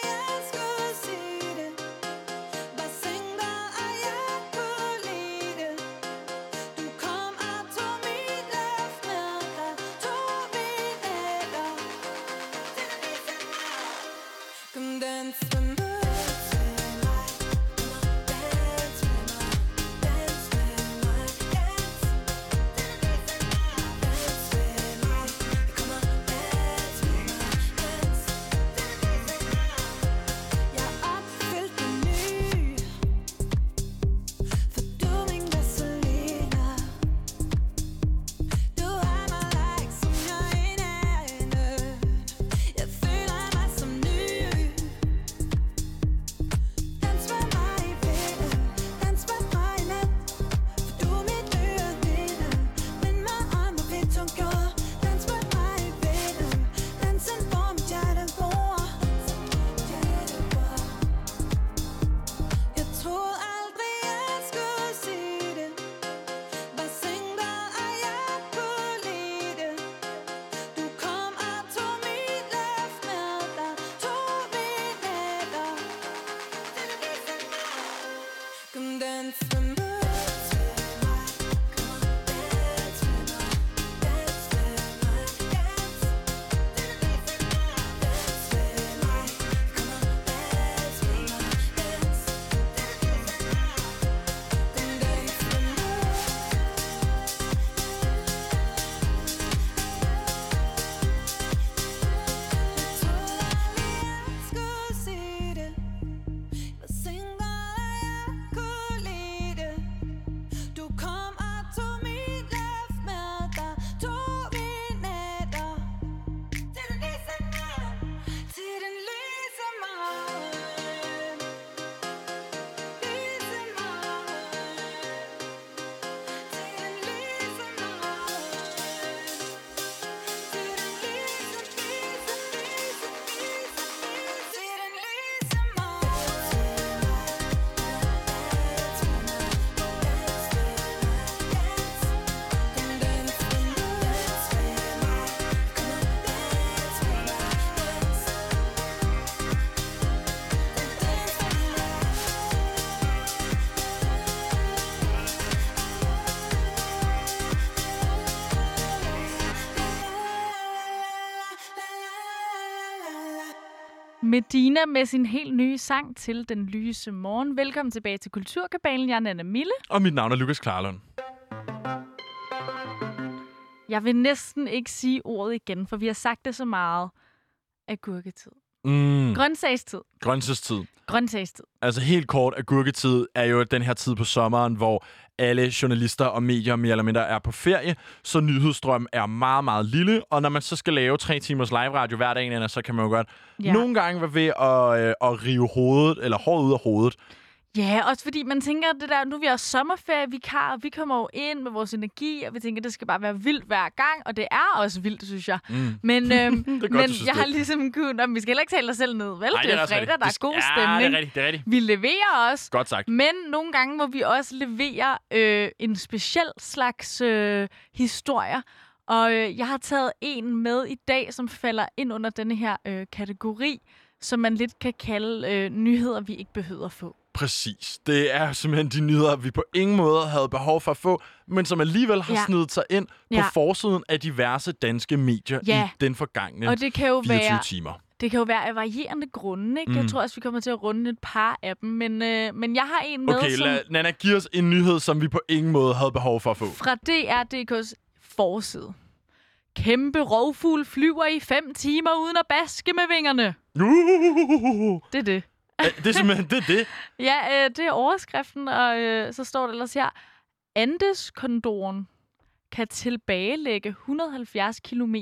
Medina med sin helt nye sang til den lyse morgen. Velkommen tilbage til Kulturkabalen. Jeg er Nana Mille. Og mit navn er Lukas Klarlund. Jeg vil næsten ikke sige ordet igen, for vi har sagt det så meget. Agurketid. Mm, Grøntsagstid. grøntsagstid. Grøntsagstid. Altså helt kort, agurketid er jo den her tid på sommeren, hvor alle journalister og medier mere eller mindre er på ferie, så nyhedsstrøm er meget, meget lille, og når man så skal lave tre timers live radio hver dag, så kan man jo godt ja. nogle gange være ved at, øh, at rive hovedet, eller håret ud af hovedet. Ja, også fordi man tænker, det der, nu er vi også sommerferievikar, og vi kommer jo ind med vores energi, og vi tænker, det skal bare være vildt hver gang, og det er også vildt, synes jeg. Mm. Men, øhm, godt, men synes jeg har det. ligesom kunnet, om vi skal heller ikke tale os selv ned, vel? Ej, det er også fredag, rigtigt. der er Det- god ja, stemning. det er rigtigt, det er rigtigt. Vi leverer også. Godt sagt. Men nogle gange må vi også levere øh, en speciel slags øh, historier. Og øh, jeg har taget en med i dag, som falder ind under denne her øh, kategori, som man lidt kan kalde øh, nyheder, vi ikke behøver at få. Præcis. Det er simpelthen de nyheder, vi på ingen måde havde behov for at få, men som alligevel har Ja. snedet sig ind på Ja. forsiden af diverse danske medier Ja. i den forgangne Og det kan jo 24 være timer. Det kan jo være af varierende grunde, ikke? Mm. Jeg tror også, vi kommer til at runde et par af dem. Men, øh, men jeg har en med, Okay, som lad, Nana, giv os en nyhed, som vi på ingen måde havde behov for at få. fra DRDK's forside. Kæmpe rovfugl flyver i fem timer uden at baske med vingerne. Uh, Det er det. Det er simpelthen det, er det. Ja, øh, det er overskriften, og øh, så står der ellers her. Andes-kondoren kan tilbagelægge 170 km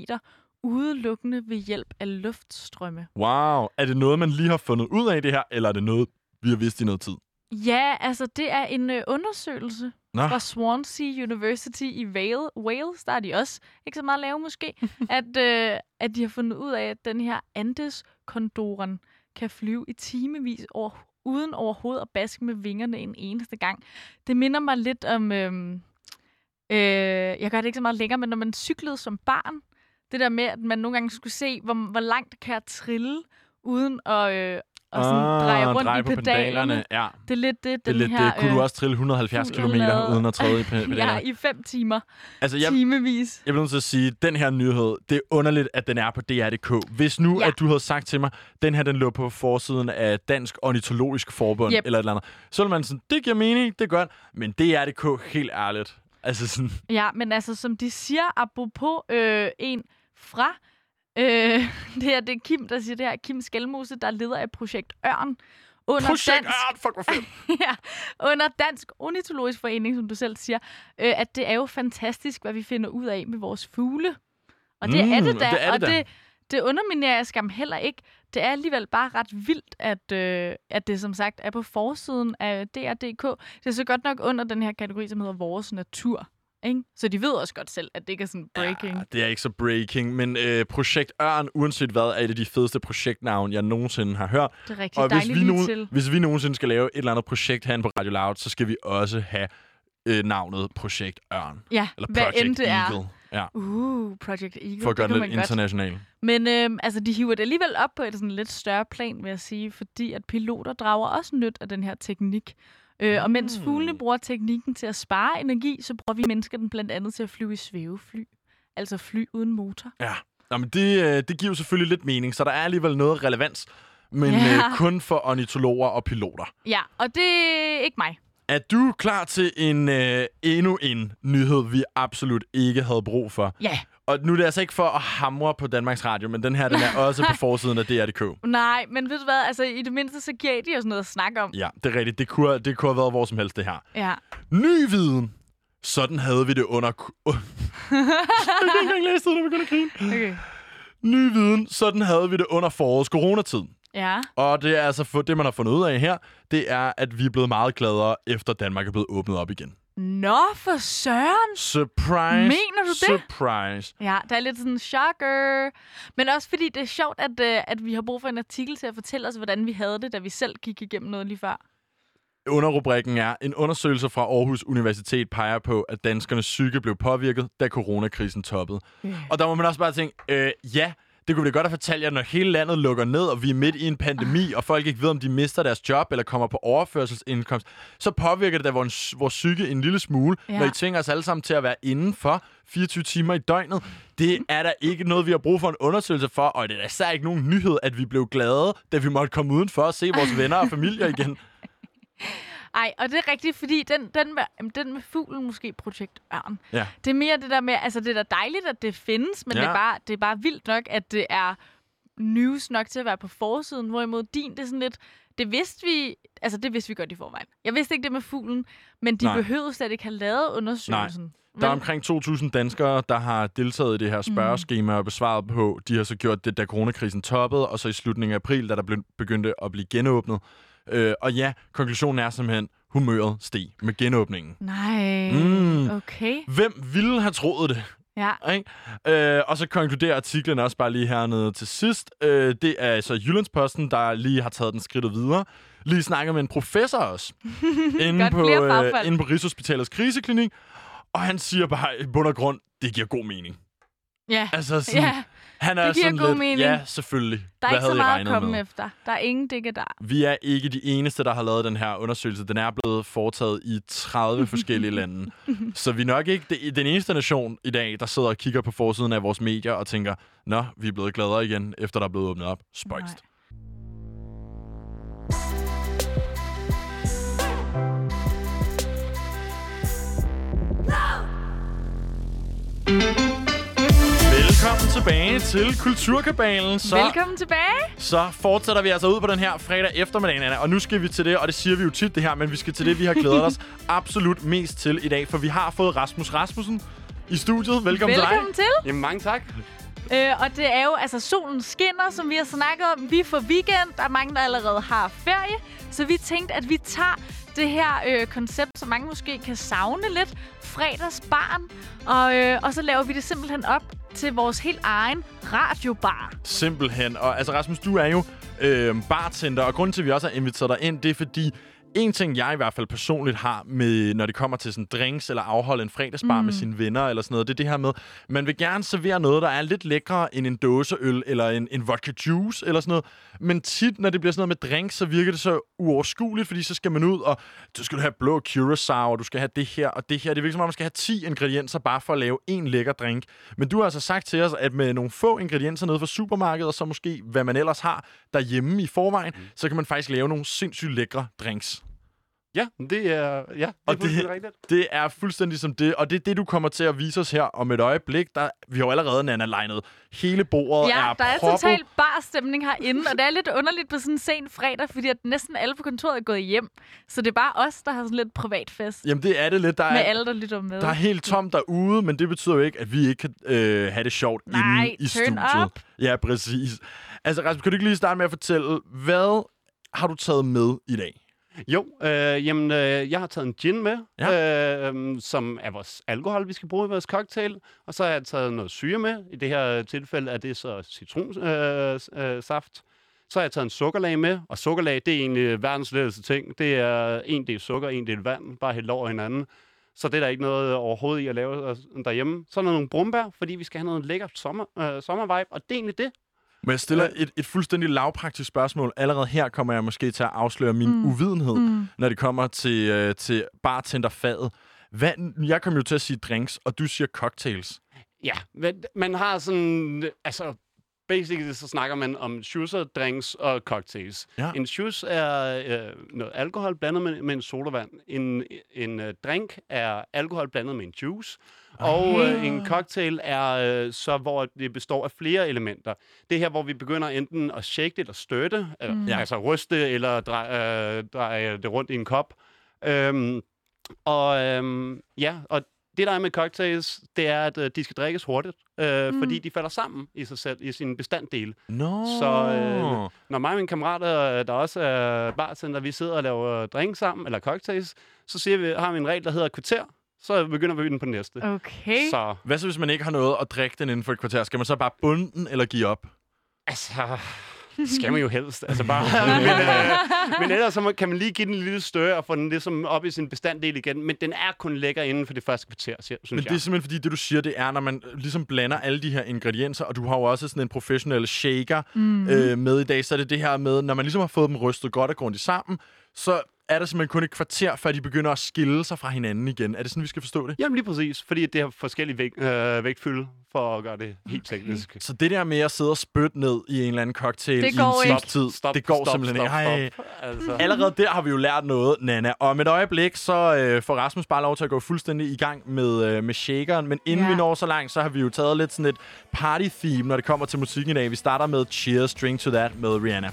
udelukkende ved hjælp af luftstrømme. Wow. Er det noget, man lige har fundet ud af det her, eller er det noget, vi har vidst i noget tid? Ja, altså det er en ø, undersøgelse Nå, fra Swansea University i Vale, Wales. Der er de også ikke så meget lave måske. at, øh, at de har fundet ud af, at den her Andes-kondoren kan flyve i timevis over, uden overhovedet at baske med vingerne en eneste gang. Det minder mig lidt om... Øh, øh, jeg gør det ikke så meget længere, men når man cyklede som barn, det der med, at man nogle gange skulle se, hvor, hvor langt kan jeg trille, uden at, øh, og sådan ah, dreje rundt dreje i på pedalerne. Ja, Det er lidt det, det er lidt her... det. Kunne du øh, også trille 170 fugl km uden at træde i pe- pedalerne? Ja, i fem timer. altså, jeg, Timevis. jeg bliver nødt til at sige, at den her nyhed, det er underligt, at den er på DR.dk. Hvis nu, Ja. at du havde sagt til mig, den her, den lå på forsiden af Dansk Ornitologisk Forbund, Yep. eller et eller andet, så ville man sådan, det giver mening, det er godt, men DR.dk, helt ærligt. Altså sådan, Ja, men altså, som de siger, apropos øh, en fra... Øh, det, her, det er Kim, der siger det her. Kim Skelmose, der er leder af Projekt Ørn. Under projekt, dansk, ah, fuck, hvor fedt. ja, under Dansk Ornitologisk Forening, som du selv siger, øh, at det er jo fantastisk, hvad vi finder ud af med vores fugle. Og det Mm, er det da, det er det og det, det underminerer jeg skam heller ikke. Det er alligevel bare ret vildt, at, øh, at det som sagt er på forsiden af DR.dk. Det er så godt nok under den her kategori, som hedder Vores Natur. Ikke? Så de ved også godt selv, at det ikke er sådan breaking. Ja, det er ikke så breaking, men øh, Projekt Ørn, uanset hvad, er et af de fedeste projektnavn, jeg nogensinde har hørt. Det er rigtig Og hvis vi, nogen, til. hvis vi nogensinde skal lave et eller andet projekt herinde på Radio Loud, så skal vi også have øh, navnet Projekt Ørn. Ja, Eller hvad Project end det er. Eagle. Ja, Uh, Project Eagle. for at gøre det det lidt internationalt. Men øhm, altså, de hiver det alligevel op på et sådan lidt større plan, vil jeg sige, fordi at piloter drager også nyt af den her teknik. Øh, og mens Mm. fuglene bruger teknikken til at spare energi, så bruger vi mennesker den blandt andet til at flyve i svævefly. Altså fly uden motor. Ja, Nå, men det, øh, det giver jo selvfølgelig lidt mening, så der er alligevel noget relevans, men Ja. øh, kun for ornitologer og piloter. Ja, og det er ikke mig. Er du klar til en øh, endnu en nyhed, vi absolut ikke havde brug for? Ja. Og nu er det altså ikke for at hamre på Danmarks Radio, men den her den er også på forsiden af DR.dk. Nej, men ved du hvad, altså i det mindste, så giver de os noget at snakke om. Ja, det er rigtigt. Det kunne, det kunne have været hvor som helst, det her. Ja. Ny viden. Sådan havde vi det under... jeg kan ikke engang læse det, når vi begynder at grine. Okay. Ny viden. Sådan havde vi det under forårets coronatid. Ja. Og det er altså for, det, man har fundet ud af her, det er, at vi er blevet meget gladere, efter Danmark er blevet åbnet op igen. Nå, for søren! Surprise. Mener du det? Surprise. Ja, der er lidt sådan en shocker. Men også fordi det er sjovt, at, øh, at vi har brug for en artikel til at fortælle os, hvordan vi havde det, da vi selv gik igennem noget lige før. Underrubrikken er, en undersøgelse fra Aarhus Universitet peger på, at danskernes psyke blev påvirket, da coronakrisen toppede. Og der må man også bare tænke, øh, ja, det kunne vi da godt have fortalt jer, når hele landet lukker ned, og vi er midt i en pandemi, og folk ikke ved, om de mister deres job eller kommer på overførselsindkomst, så påvirker det da vores, vores psyke en lille smule, ja. Ja. når I tvinger os alle sammen til at være indenfor 24 timer i døgnet. Det er da ikke noget, vi har brug for en undersøgelse for, og det er da især ikke nogen nyhed, at vi blev glade, da vi måtte komme udenfor og se vores venner og familier igen. Ej, og det er rigtigt, fordi den, den, med, den med fuglen, måske projekt Ørn, Ja. det er mere det der med, altså det er da dejligt, at det findes, men Ja. det, er bare, det er bare vildt nok, at det er news nok til at være på forsiden, hvorimod din, det er sådan lidt, det vidste vi, altså det vidste vi godt i forvejen. Jeg vidste ikke det med fuglen, men de Nej. Nej. behøvede slet ikke have lavet undersøgelsen. Der er omkring 2.000 danskere, der har deltaget i det her spørgeskema og besvaret på. De har så gjort det, da coronakrisen toppede, og så i slutningen af april, da der begyndte at blive genåbnet. Øh, og ja, konklusionen er simpelthen, humøret steg med genåbningen. Nej, Mm. okay. Hvem ville have troet det? Ja, Ikke? Øh, og så konkluderer artiklen også bare lige hernede til sidst. Øh, det er altså Jyllandsposten, der lige har taget den skridt videre. Lige snakket med en professor også. inde, Godt, på, øh, inde på Rigshospitalets kriseklinik. Og han siger bare i bund og grund, det giver god mening. ja. Altså sådan, ja. Han er det giver sådan god lidt, mening. ja, selvfølgelig. Der er Hvad ikke så meget at komme med? efter. Der er ingen dikke der. Vi er ikke de eneste, der har lavet den her undersøgelse. Den er blevet foretaget i 30 forskellige lande. Så vi er nok ikke det- den eneste nation i dag, der sidder og kigger på forsiden af vores medier og tænker, nå, vi er blevet gladere igen, efter der er blevet åbnet op. Spøjst. Velkommen tilbage til Kulturkabalen. Så, Velkommen tilbage. så fortsætter vi altså ud på den her fredag eftermiddag, Anna. Og nu skal vi til det, og det siger vi jo tit det her, men vi skal til det, vi har glædet os absolut mest til i dag. For vi har fået Rasmus Rasmussen i studiet. Velkommen, Velkommen til til. Jamen, mange tak. Øh, og det er jo, altså solen skinner, som vi har snakket om. Vi får weekend. Der er mange, der allerede har ferie. Så vi tænkte, at vi tager det her øh, koncept, som mange måske kan savne lidt. Fredagsbarn. Og, øh, og så laver vi det simpelthen op til vores helt egen radiobar. Simpelthen. Og altså, Rasmus, du er jo øh, bartender, og grunden til, at vi også har inviteret dig ind, det er fordi, en ting, jeg i hvert fald personligt har, med, når det kommer til sådan drinks eller afholde en fredagsbar mm. med sine venner eller sådan noget, det er det her med, man vil gerne servere noget, der er lidt lækre end en dåseøl eller en, en vodka juice eller sådan noget. Men tit, når det bliver sådan noget med drinks, så virker det så uoverskueligt, fordi så skal man ud, og du skal have blå curacao, og du skal have det her og det her. Det virker som om, man skal have 10 ingredienser bare for at lave en lækker drink. Men du har altså sagt til os, at med nogle få ingredienser nede fra supermarkedet, og så måske hvad man ellers har derhjemme i forvejen, mm. så kan man faktisk lave nogle sindssygt lækre drinks. Ja, det er, ja, det er Og det- fuldstændig rigtigt. Det er fuldstændig som det, og det er det, du kommer til at vise os her om et øjeblik. Der, vi har jo allerede, Nana, legnet hele bordet Ja, er der er proppet. totalt barstemning herinde, og det er lidt underligt på sådan en sen fredag, fordi at næsten alle på kontoret er gået hjem. Så det er bare os, der har sådan lidt privat fest Jamen, det er det lidt. Der med er, alle, der lytter med. der er helt tomt derude, men det betyder jo ikke, at vi ikke kan øh, have det sjovt Nej, inde i turn studiet. up. Ja, præcis. Altså, Rasmus, kan du ikke lige starte med at fortælle, hvad har du taget med i dag? Jo, øh, jamen, øh, jeg har taget en gin med, ja. øh, som er vores alkohol, vi skal bruge i vores cocktail. Og så har jeg taget noget syre med. I det her tilfælde er det så citronsaft. Øh, øh, saft. så har jeg taget en sukkerlag med, og sukkerlag, det er egentlig verdens letteste ting. Det er en del sukker, en del vand, bare helt over hinanden. Så det er der ikke noget overhovedet i at lave derhjemme. Så er der nogle brumbær, fordi vi skal have noget lækkert sommer, øh, sommervibe, og det er egentlig det. Men jeg stiller et, et fuldstændig lavpraktisk spørgsmål. Allerede her kommer jeg måske til at afsløre min mm. uvidenhed, mm. når det kommer til, øh, til bartenderfaget. Hvad, jeg kom jo til at sige drinks, og du siger cocktails. Ja, man har sådan, altså, basically så snakker man om shootser, drinks og cocktails. Ja. En shoes er øh, noget alkohol blandet med, med en sodavand. En, en øh, drink er alkohol blandet med en juice. Og øh, en cocktail er øh, så, hvor det består af flere elementer. Det er her, hvor vi begynder enten at shake det eller støtte, eller, Mm. Altså ryste eller dreje, øh, dreje det rundt i en kop. Øhm, og øhm, ja, og det der er med cocktails, det er, at øh, de skal drikkes hurtigt, øh, mm. fordi de falder sammen i sig selv, i sin bestanddel. Nå. Så, øh, Når mig og mine kammerater, øh, der også er bartender, vi sidder og laver drink sammen, eller cocktails, så siger vi, har vi en regel, der hedder kvarter, så begynder vi den på den næste. Okay. Så Hvad så, hvis man ikke har noget at drikke den inden for et kvarter? Skal man så bare bunde den, eller give op? altså, det skal man jo helst. Altså bare, men, øh, men ellers så kan man lige give den en lille større og få den ligesom op i sin bestanddel igen. Men den er kun lækker inden for det første kvarter, synes Men jeg. det er simpelthen fordi, det du siger, det er, når man øh, ligesom blander alle de her ingredienser, og du har jo også sådan en professionel shaker mm. øh, med i dag, så er det det her med, når man ligesom har fået dem rystet godt og grundigt sammen, så er der simpelthen kun et kvarter, før de begynder at skille sig fra hinanden igen. Er det sådan, vi skal forstå det? Jamen lige præcis, fordi det har forskellige væg, øh, vægtfylde for at gøre det helt teknisk. Så det der med at sidde og spytte ned i en eller anden cocktail Det i går en ikke. times tid, det går simpelthen ikke. Ej. Stop. Altså. Allerede der har vi jo lært noget, Nana. Og om et øjeblik, så øh, får Rasmus bare lov til at gå fuldstændig i gang med, øh, med shakeren. Men inden Ja. vi når så langt, så har vi jo taget lidt sådan et party-theme, når det kommer til musikken i dag. Vi starter med Cheers, Drink to That med Rihanna.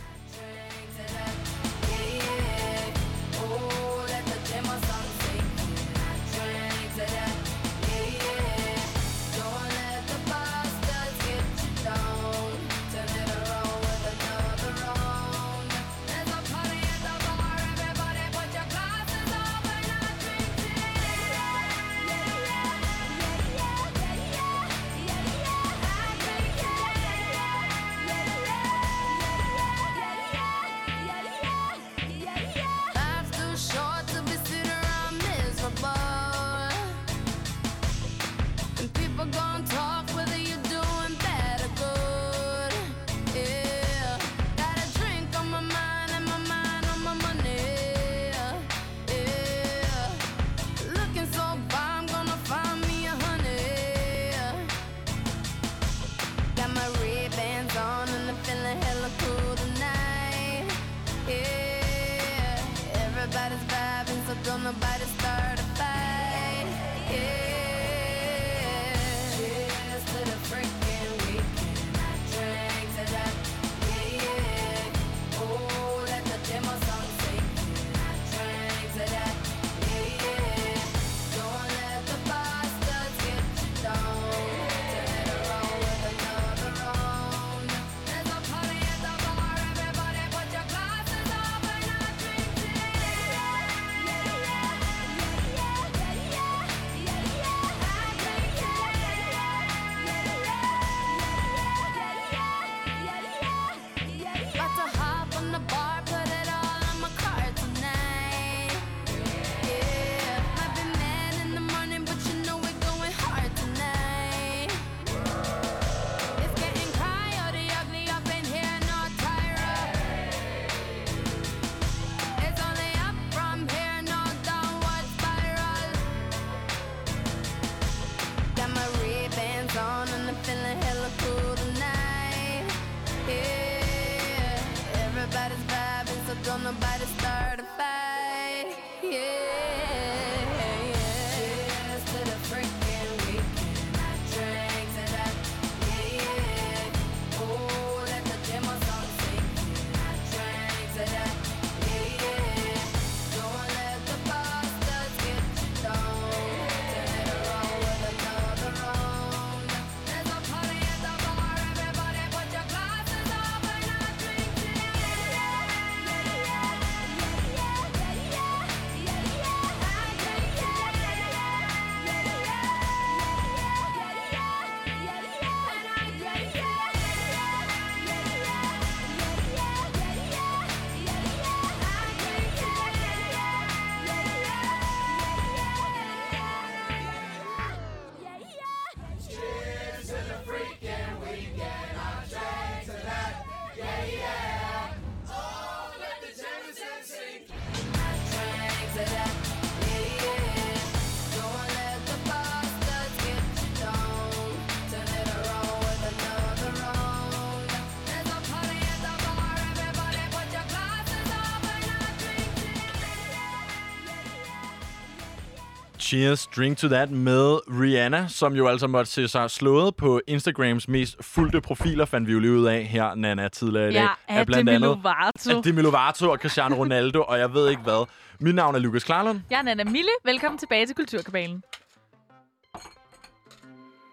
Cheers, Drink to That med Rihanna, som jo altså måtte se sig slået på Instagrams mest fulgte profiler, fandt vi jo lige ud af her, Nana, tidligere i dag. Ja, af Demi Lovato. af Demi Lovato og Cristiano Ronaldo, og jeg ved ikke hvad. Mit navn er Lukas Klarlund. Jeg er Nana Mille. Velkommen tilbage til Kulturkabalen.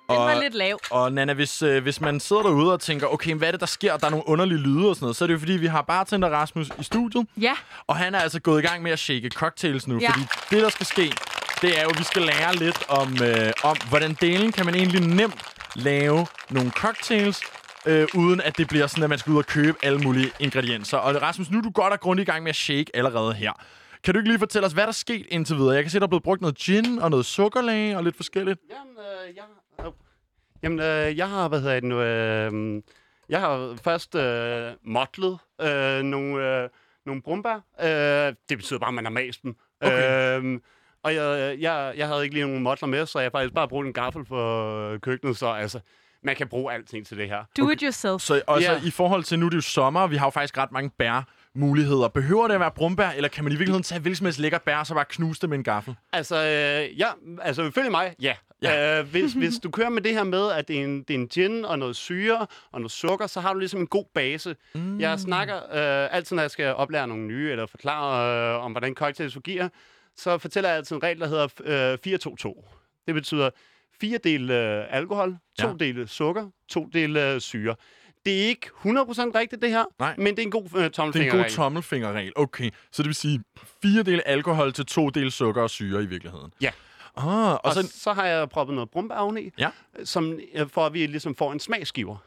Den var lidt lav. Og Nana, hvis, øh, hvis man sidder derude og tænker, okay, hvad er det, der sker? Der er nogle underlige lyde og sådan noget, så er det jo fordi, vi har bartender Rasmus i studiet, Ja, og han er altså gået i gang med at shake cocktails nu, Ja. fordi det, der skal ske, det er jo, at vi skal lære lidt om, øh, om hvordan delen kan man egentlig nemt lave nogle cocktails, øh, uden at det bliver sådan, at man skal ud og købe alle mulige ingredienser. Og Rasmus, nu er du godt og grundigt i gang med at shake allerede her. Kan du ikke lige fortælle os, hvad der er sket indtil videre? Jeg kan se, der er blevet brugt noget gin og noget sukkerlag og lidt forskelligt. Jamen, øh, jeg, oh. Jamen øh, jeg har, hvad hedder det nu, øh, jeg har først øh, motlet øh, nogle, øh, nogle brumbær. Øh, det betyder bare, at man har mast dem. Okay. Øh, og jeg, jeg, jeg havde ikke lige nogen motler med, så jeg har faktisk bare brugt en gaffel for køkkenet, så altså, man kan bruge alting til det her. do it yourself. Så også Ja. i forhold til, nu er det jo sommer, og vi har jo faktisk ret mange bær muligheder. Behøver det at være brumbær, eller kan man i virkeligheden tage hvilket som helst lækker bær, og så bare knuse det med en gaffel? Altså, øh, ja, altså ifølge mig, ja. Ja. ja. Øh, hvis, hvis du kører med det her med, at det er, en, det er en gin og noget syre og noget sukker, så har du ligesom en god base. Mm. Jeg snakker øh, altid, når jeg skal oplære nogle nye, eller forklare øh, om, hvordan cocktails fungerer, så fortæller jeg altid en regel, der hedder øh, 4-2-2. Det betyder fire dele øh, alkohol, to Ja. ja. dele sukker, to dele øh, syre. Det er ikke 100% rigtigt, det her, Nej. men det er en god øh, Det er en tommelfingerregel. god tommelfingerregel. Okay, så det vil sige fire dele alkohol til to dele sukker og syre i virkeligheden. Ja. Ah, og, Og så, så, så har jeg proppet noget brumbær oveni, Ja. som, øh, for at vi ligesom får en smagsgiver.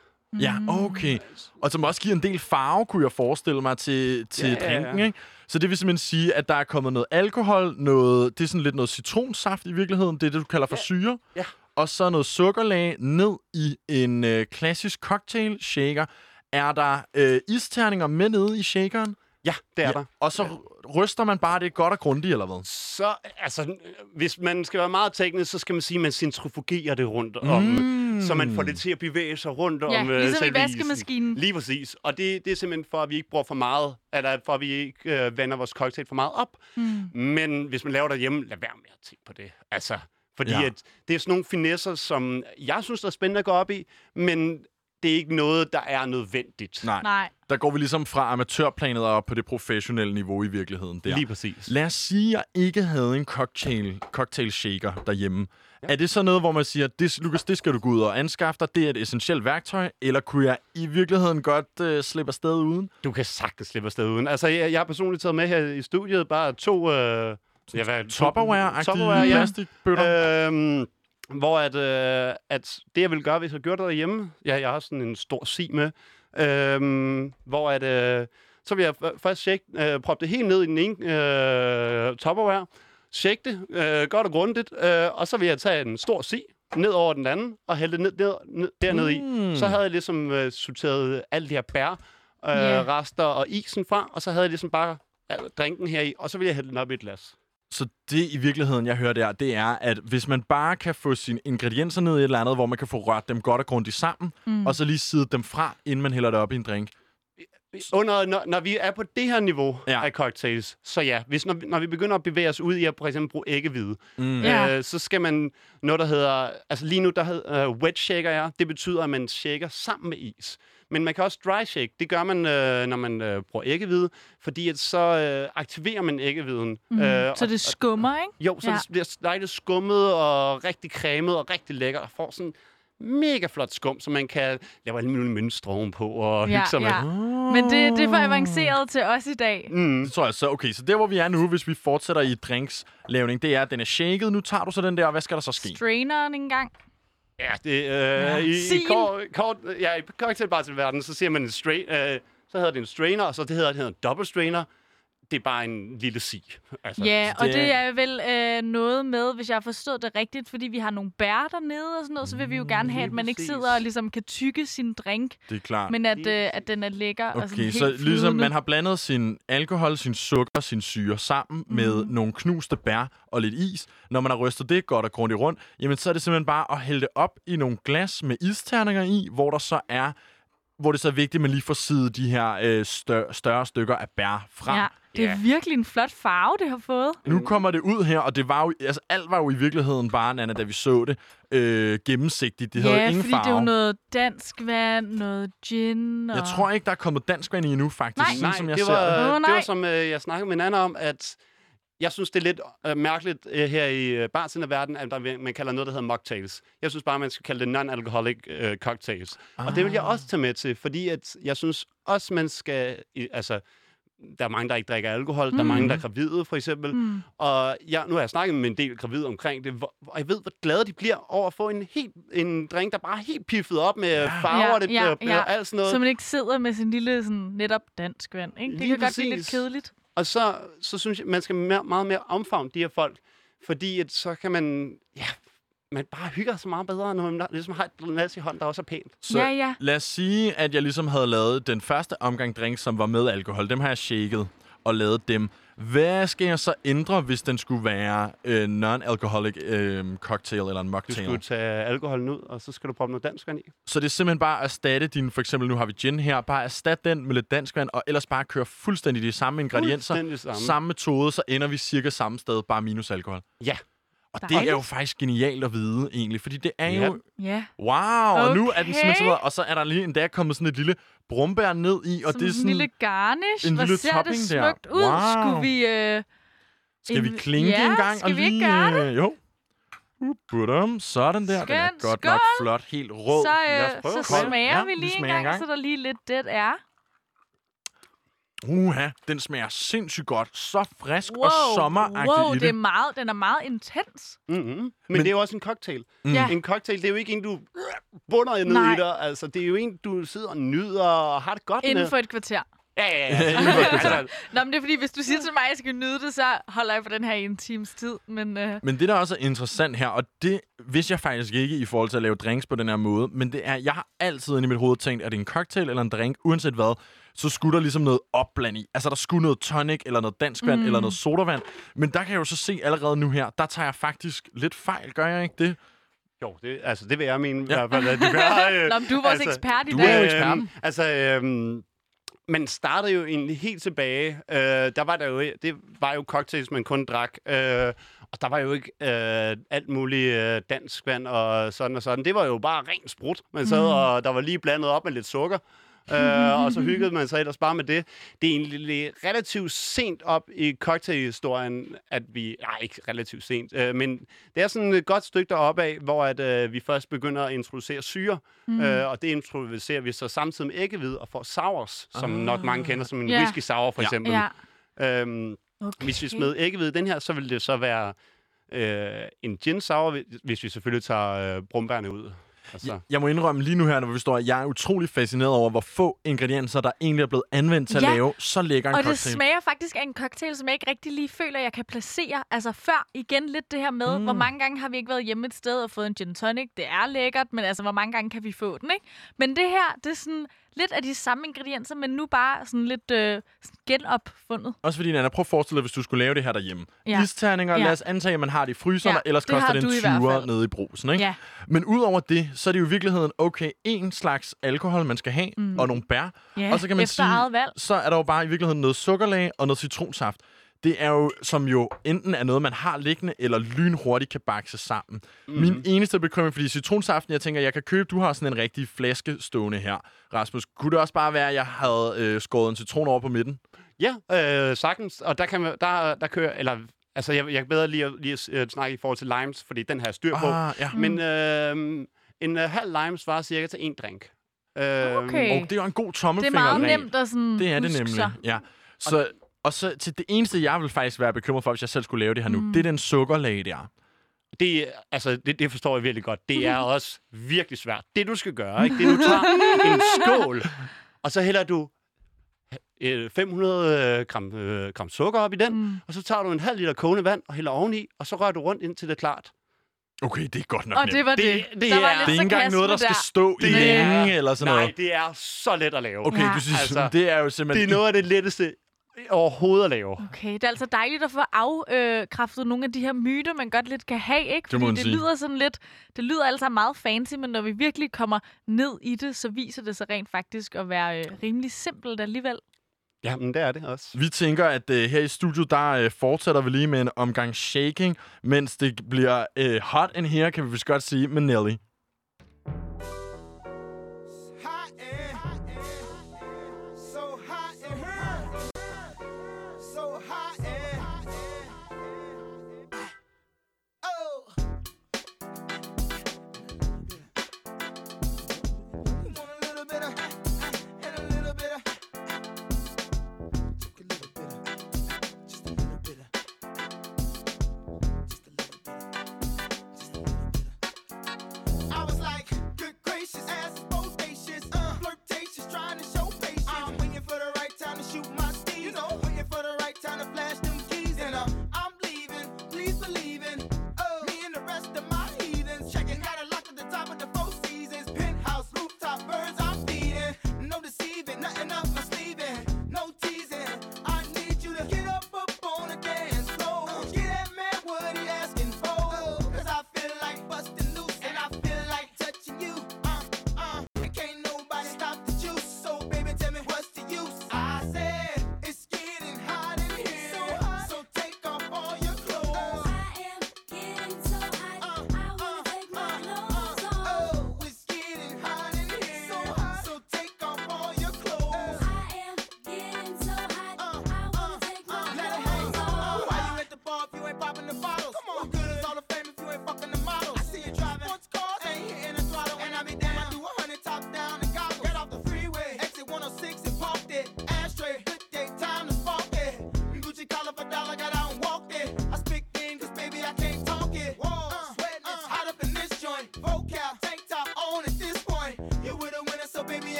Ja, okay. Og som også giver en del farve, kunne jeg forestille mig, til, til Ja, ja, ja. drinken, ikke? Så det vil simpelthen sige, at der er kommet noget alkohol, noget, det er sådan lidt noget citronsaft i virkeligheden, det er det, du kalder for syre. Ja. Og så noget sukkerlag ned i en øh, klassisk cocktail shaker. Er der øh, isterninger med nede i shakeren? Ja, det er ja. der. Og så ryster man bare det godt og grundigt, eller hvad? Så, altså, hvis man skal være meget teknisk, så skal man sige, at man centrifugerer det rundt om, mm. så man får det til at bevæge sig rundt Ja, om øh, ligesom i selve isen. vaskemaskinen. Lige præcis. Og det, det er simpelthen for, at vi ikke bruger for meget, eller for at vi ikke øh, vander vores cocktail for meget op. Mm. Men hvis man laver derhjemme, lad være med at tænke på det. Altså, fordi ja. at det er sådan nogle finesser, som jeg synes, der er spændende at gå op i, men det er ikke noget, der er nødvendigt. Nej. Nej. Der går vi ligesom fra amatørplanet og op på det professionelle niveau i virkeligheden. Der. Lige præcis. Lad os sige, at jeg ikke havde en cocktail, cocktail shaker derhjemme. Ja. Er det så noget, hvor man siger, det, Lukas, det skal du gå ud og anskaffe dig, det er et essentielt værktøj, eller kunne jeg i virkeligheden godt øh, slippe afsted uden? Du kan sagtens slippe afsted uden. Altså, jeg, jeg har personligt taget med her i studiet bare to... Øh, ja, hvad, Tupperware-agtige Tupperware, ja. plastikbøtter? Øhm, hvor at, øh, at det, jeg ville gøre, hvis jeg gjorde det derhjemme... Ja, jeg har sådan en stor si med. Øhm, hvor at... Øh, så vil jeg f- først shake, øh, proppe det helt ned i den ene øh, Tupperware. Shake det øh, godt og grundigt. Øh, og så vil jeg tage en stor si ned over den anden, og hælde det ned, ned, ned, dernede Mm. i. Så havde jeg ligesom øh, sorteret alle de her bær, øh, Ja. rester og isen fra, og så havde jeg ligesom bare øh, drinken her i, og så ville jeg hælde den op i et glas. Så det i virkeligheden, jeg hører der, det er, at hvis man bare kan få sine ingredienser ned i et eller andet, hvor man kan få rørt dem godt og grundigt sammen, mm. og så lige sidde dem fra, inden man hælder det op i en drink. Under, når, når vi er på det her niveau Ja. ja. af cocktails, så ja, hvis, når, vi- når vi begynder at bevæge os ud i at for eksempel bruge æggehvide, Mm. Ja. øh, så skal man noget, der hedder, altså lige nu, der hedder uh, wet shaker er, det betyder, at man shaker sammen med is. Men man kan også dry shake. Det gør man, øh, når man øh, bruger æggehvide, fordi at så øh, aktiverer man æggehviden. Mm. Øh, Så det skummer, ikke? Jo, så Ja. det bliver dejligt skummet og rigtig cremet og rigtig lækker og får sådan mega flot skum, så man kan lave alle mulige mønstre ovenpå og Ja, hygge sig ja. med. Men det, det er for avanceret til os i dag. Mm. Det tror jeg så. Okay, så der hvor vi er nu, hvis vi fortsætter i drinkslavning, det er, at den er shaket. Nu tager du så den der, og hvad skal der så ske? Straineren engang. Ja, det, øh, i, i, Sin. kort, kort, ja, i cocktailbartendverden, så siger man en strain, øh, så hedder det en strainer, og så det hedder, det hedder en double strainer. Det er bare en lille sig. Altså, Ja, og det- det er vel øh, noget med, hvis jeg har forstået det rigtigt, fordi vi har nogle bær dernede og sådan noget, så vil vi jo gerne have, at lige man ikke sidder og ligesom kan tykke sin drink, Det er klart. men at, øh, at den er lækker og sådan Okay, helt så ligesom flydende. man har blandet sin alkohol, sin sukker, sin syre sammen mm. med nogle knuste bær og lidt is. Når man har rystet det godt og grundigt rundt, jamen så er det simpelthen bare at hælde det op i nogle glas med isterninger i, hvor der så er hvor det så er vigtigt, at man lige får sidet de her øh, større, større stykker af bær fra. Ja. Det er Ja. virkelig en flot farve, det har fået. Nu kommer det ud her, og det var jo, altså alt var jo i virkeligheden bare, Nana, da vi så det, øh, gennemsigtigt. Det havde ja, ingen fordi farve. det er jo noget dansk vand, noget gin og... Jeg tror ikke, der er kommet dansk vand i endnu, faktisk. Nej. sådan Nej, som jeg det ser var, det. Åh, det nej. var som øh, jeg snakkede med Nana om, at jeg synes, det er lidt øh, mærkeligt øh, her i øh, bartenderverdenen, at der, man kalder noget, der hedder mocktails. Jeg synes bare, man skal kalde det non-alcoholic øh, cocktails. Ah. Og det vil jeg også tage med til, fordi at jeg synes også, man skal... i- Altså, der er mange, der ikke drikker alkohol. Mm. Der er mange, der er gravide, for eksempel. Mm. Og jeg, nu har jeg snakket med en del gravide omkring det, og jeg ved, hvor glade de bliver over at få en, helt, en drink, der bare er helt piffet op med ja. farver, Ja, det, ja, ja, ja. alt sådan noget. Så man ikke sidder med sin lille sådan, netop dansk vand. Ikke? Det Lige kan godt blive lidt præcis. kedeligt. Og så, så synes jeg, man skal mere, meget mere omfavne de her folk, fordi at så kan man, ja, man bare hygger sig meget bedre, når man ligesom har et glas i hånden, der også er pænt. Så Ja, ja. lad os sige, at jeg ligesom havde lavet den første omgang drinks, som var med alkohol. Dem har jeg shaket og lavet dem. Hvad skal jeg så ændre, hvis den skulle være øh, non-alcoholic øh, cocktail eller en Du mocktail? skulle tage alkoholen ud, og så skal du proppe noget dansk vand i. Så det er simpelthen bare at erstatte din, for eksempel nu har vi gin her, bare erstatte den med lidt dansk vand, og ellers bare køre fuldstændig de samme ingredienser, Fuldstændig samme. samme metode, så ender vi cirka samme sted, bare minus alkohol. Ja. Og det er jo faktisk genialt at vide, egentlig, fordi det er Ja. jo... Ja. Wow, og nu er den simpelthen Okay. så meget, og så er der lige endda kommet sådan et lille brumbær ned i, og Som det er en sådan... lille garnish. en Hvor lille ser topping det der. smukt ud. Wow. Skulle vi... Øh, Skal vi en- klinke ja, en gang? skal og vi ikke lige, gøre øh, Jo. Budum, sådan der. Den er godt nok flot, helt rød. så, øh, så smager Ja, vi lige en en gang, gang. så der lige lidt det er. Uha, den smager sindssygt godt. Så frisk Wow, og sommeragtig wow i det er meget, den er meget intens. Mm-hmm. Men, Men- det er jo også en cocktail. Mm. Ja. En cocktail, det er jo ikke en, du bunder ned Nej. i dig. Altså, det er jo en, du sidder og nyder og har det godt Inden med. for et kvarter. Ja, ja, ja. Inden for et kvarter. altså, Nå, men det er fordi, hvis du siger til mig, at jeg skal nyde det, så holder jeg på den her en times tid. Men øh, Men det, der også er interessant her, og det vidste jeg faktisk ikke i forhold til at lave drinks på den her måde, men det er, jeg har altid i mit hoved tænkt, at det er en cocktail eller en drink, uanset hvad, så skulle der ligesom noget opbland i. Altså, der skulle noget tonic, eller noget dansk vand, mm. eller noget sodavand. Men der kan jeg jo så se allerede nu her, der tager jeg faktisk lidt fejl, gør jeg ikke det? jo, det, altså, det vil jeg mene Ja. i hvert fald, at du gør. Øh, Nå, men du er vores altså, ekspert i du dag. er jo Øhm, eksperten. altså, øhm, man startede jo egentlig helt tilbage. Øh, der var der jo, det var jo cocktails, man kun drak. Øh, og der var jo ikke øh, alt muligt øh, dansk vand og sådan og sådan. Det var jo bare ren sprut. Man sad, Mm. og der var lige blandet op med lidt sukker. Øh, og så hyggede man sig ellers bare med det. Det er egentlig relativt sent op i cocktailhistorien, at vi... Nej, ikke relativt sent, øh, men det er sådan et godt stykke deroppe af, hvor at, øh, vi først begynder at introducere syre, mm. øh, og det introducerer vi så samtidig med æggehvide og får sours, som Ah. nok mange kender som en Ja. whisky sour for eksempel. Ja, Øhm, okay. hvis vi smed æggehvide den her, så vil det så være øh, en gin sour, hvis- hvis vi selvfølgelig tager øh, brumbærne ud. Altså, Jeg, jeg må indrømme lige nu her, når vi står, at jeg er utrolig fascineret over, hvor få ingredienser, der egentlig er blevet anvendt til Ja. at lave så lækker en Og det cocktail. smager faktisk af en cocktail, som jeg ikke rigtig lige føler, jeg kan placere. Altså før igen lidt det her med, mm. hvor mange gange har vi ikke været hjemme et sted og fået en gin tonic. Det er lækkert, men altså hvor mange gange kan vi få den, ikke? Men det her, det er sådan lidt af de samme ingredienser, men nu bare sådan lidt øh, genopfundet. Også fordi, Anna, prøv at forestille dig, hvis du skulle lave det her derhjemme. Ja. Isterninger, Ja. lad os antage, at man har det i fryseren, Ja, ellers det koster det en i hvert 20'er fald. nede i brusen, ikke? Ja. Men udover det, så er det jo i virkeligheden, okay, en slags alkohol, man skal have, mm. og nogle bær. Ja, og så kan man sige, valg. så er der jo bare i virkeligheden noget sukkerlag og noget citronsaft. Det er jo, som jo enten er noget, man har liggende, eller lynhurtigt kan bakse sammen. Mm. Min eneste bekymring, fordi citronsaften, jeg tænker, jeg kan købe, du har sådan en rigtig flaske stående her, Rasmus. Kunne det også bare være, at jeg havde øh, skåret en citron over på midten? Ja, øh, sagtens. Og der, kan man, der, der kører... Eller, altså, jeg, jeg kan bedre lige, at- lige at øh, snakke i forhold til limes, fordi den har jeg styr på. Ah, ja. Men øh, en øh, halv lime svarer cirka til en drink. Øh, Okay. Og det er jo en god Det er tommelfinger. meget nemt at sådan Det er det nemlig, sig. ja. Så, og så til det eneste, jeg vil faktisk være bekymret for, hvis jeg selv skulle lave det her nu, mm. det er den sukkerlag der. Det, altså, det, det forstår jeg virkelig godt. Det er også virkelig svært. Det, du skal gøre, ikke? det er, du tager en skål, og så hælder du øh, 500 gram, øh, gram sukker op i den, mm. og så tager du en halv liter kogende vand og hælder oveni, og så rører du rundt indtil det er klart. Okay, det er godt nok Og nemt. det var det. Det- det der var er- lidt det er ikke engang noget, der skal stå i Det længe er- eller sådan Nej, noget. det er så let at lave. Okay, Ja. du synes, Altså, det er jo Det simpelthen... er noget af det letteste overhovedet at lave. Okay, det er altså dejligt at få afkræftet nogle af de her myter, man godt lidt kan have, ikke? Fordi det, det lyder sådan lidt, det lyder altså meget fancy, men når vi virkelig kommer ned i det, så viser det sig rent faktisk at være øh, rimelig simpelt alligevel. Ja, men det er det også. Vi tænker, at øh, her i studiet, der øh, fortsætter vi lige med en omgang shaking, mens det bliver øh, hot in here, kan vi vist godt sige, med Nelly.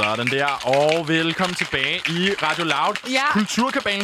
Sådan der. Og velkommen tilbage i Radio Loud. Ja.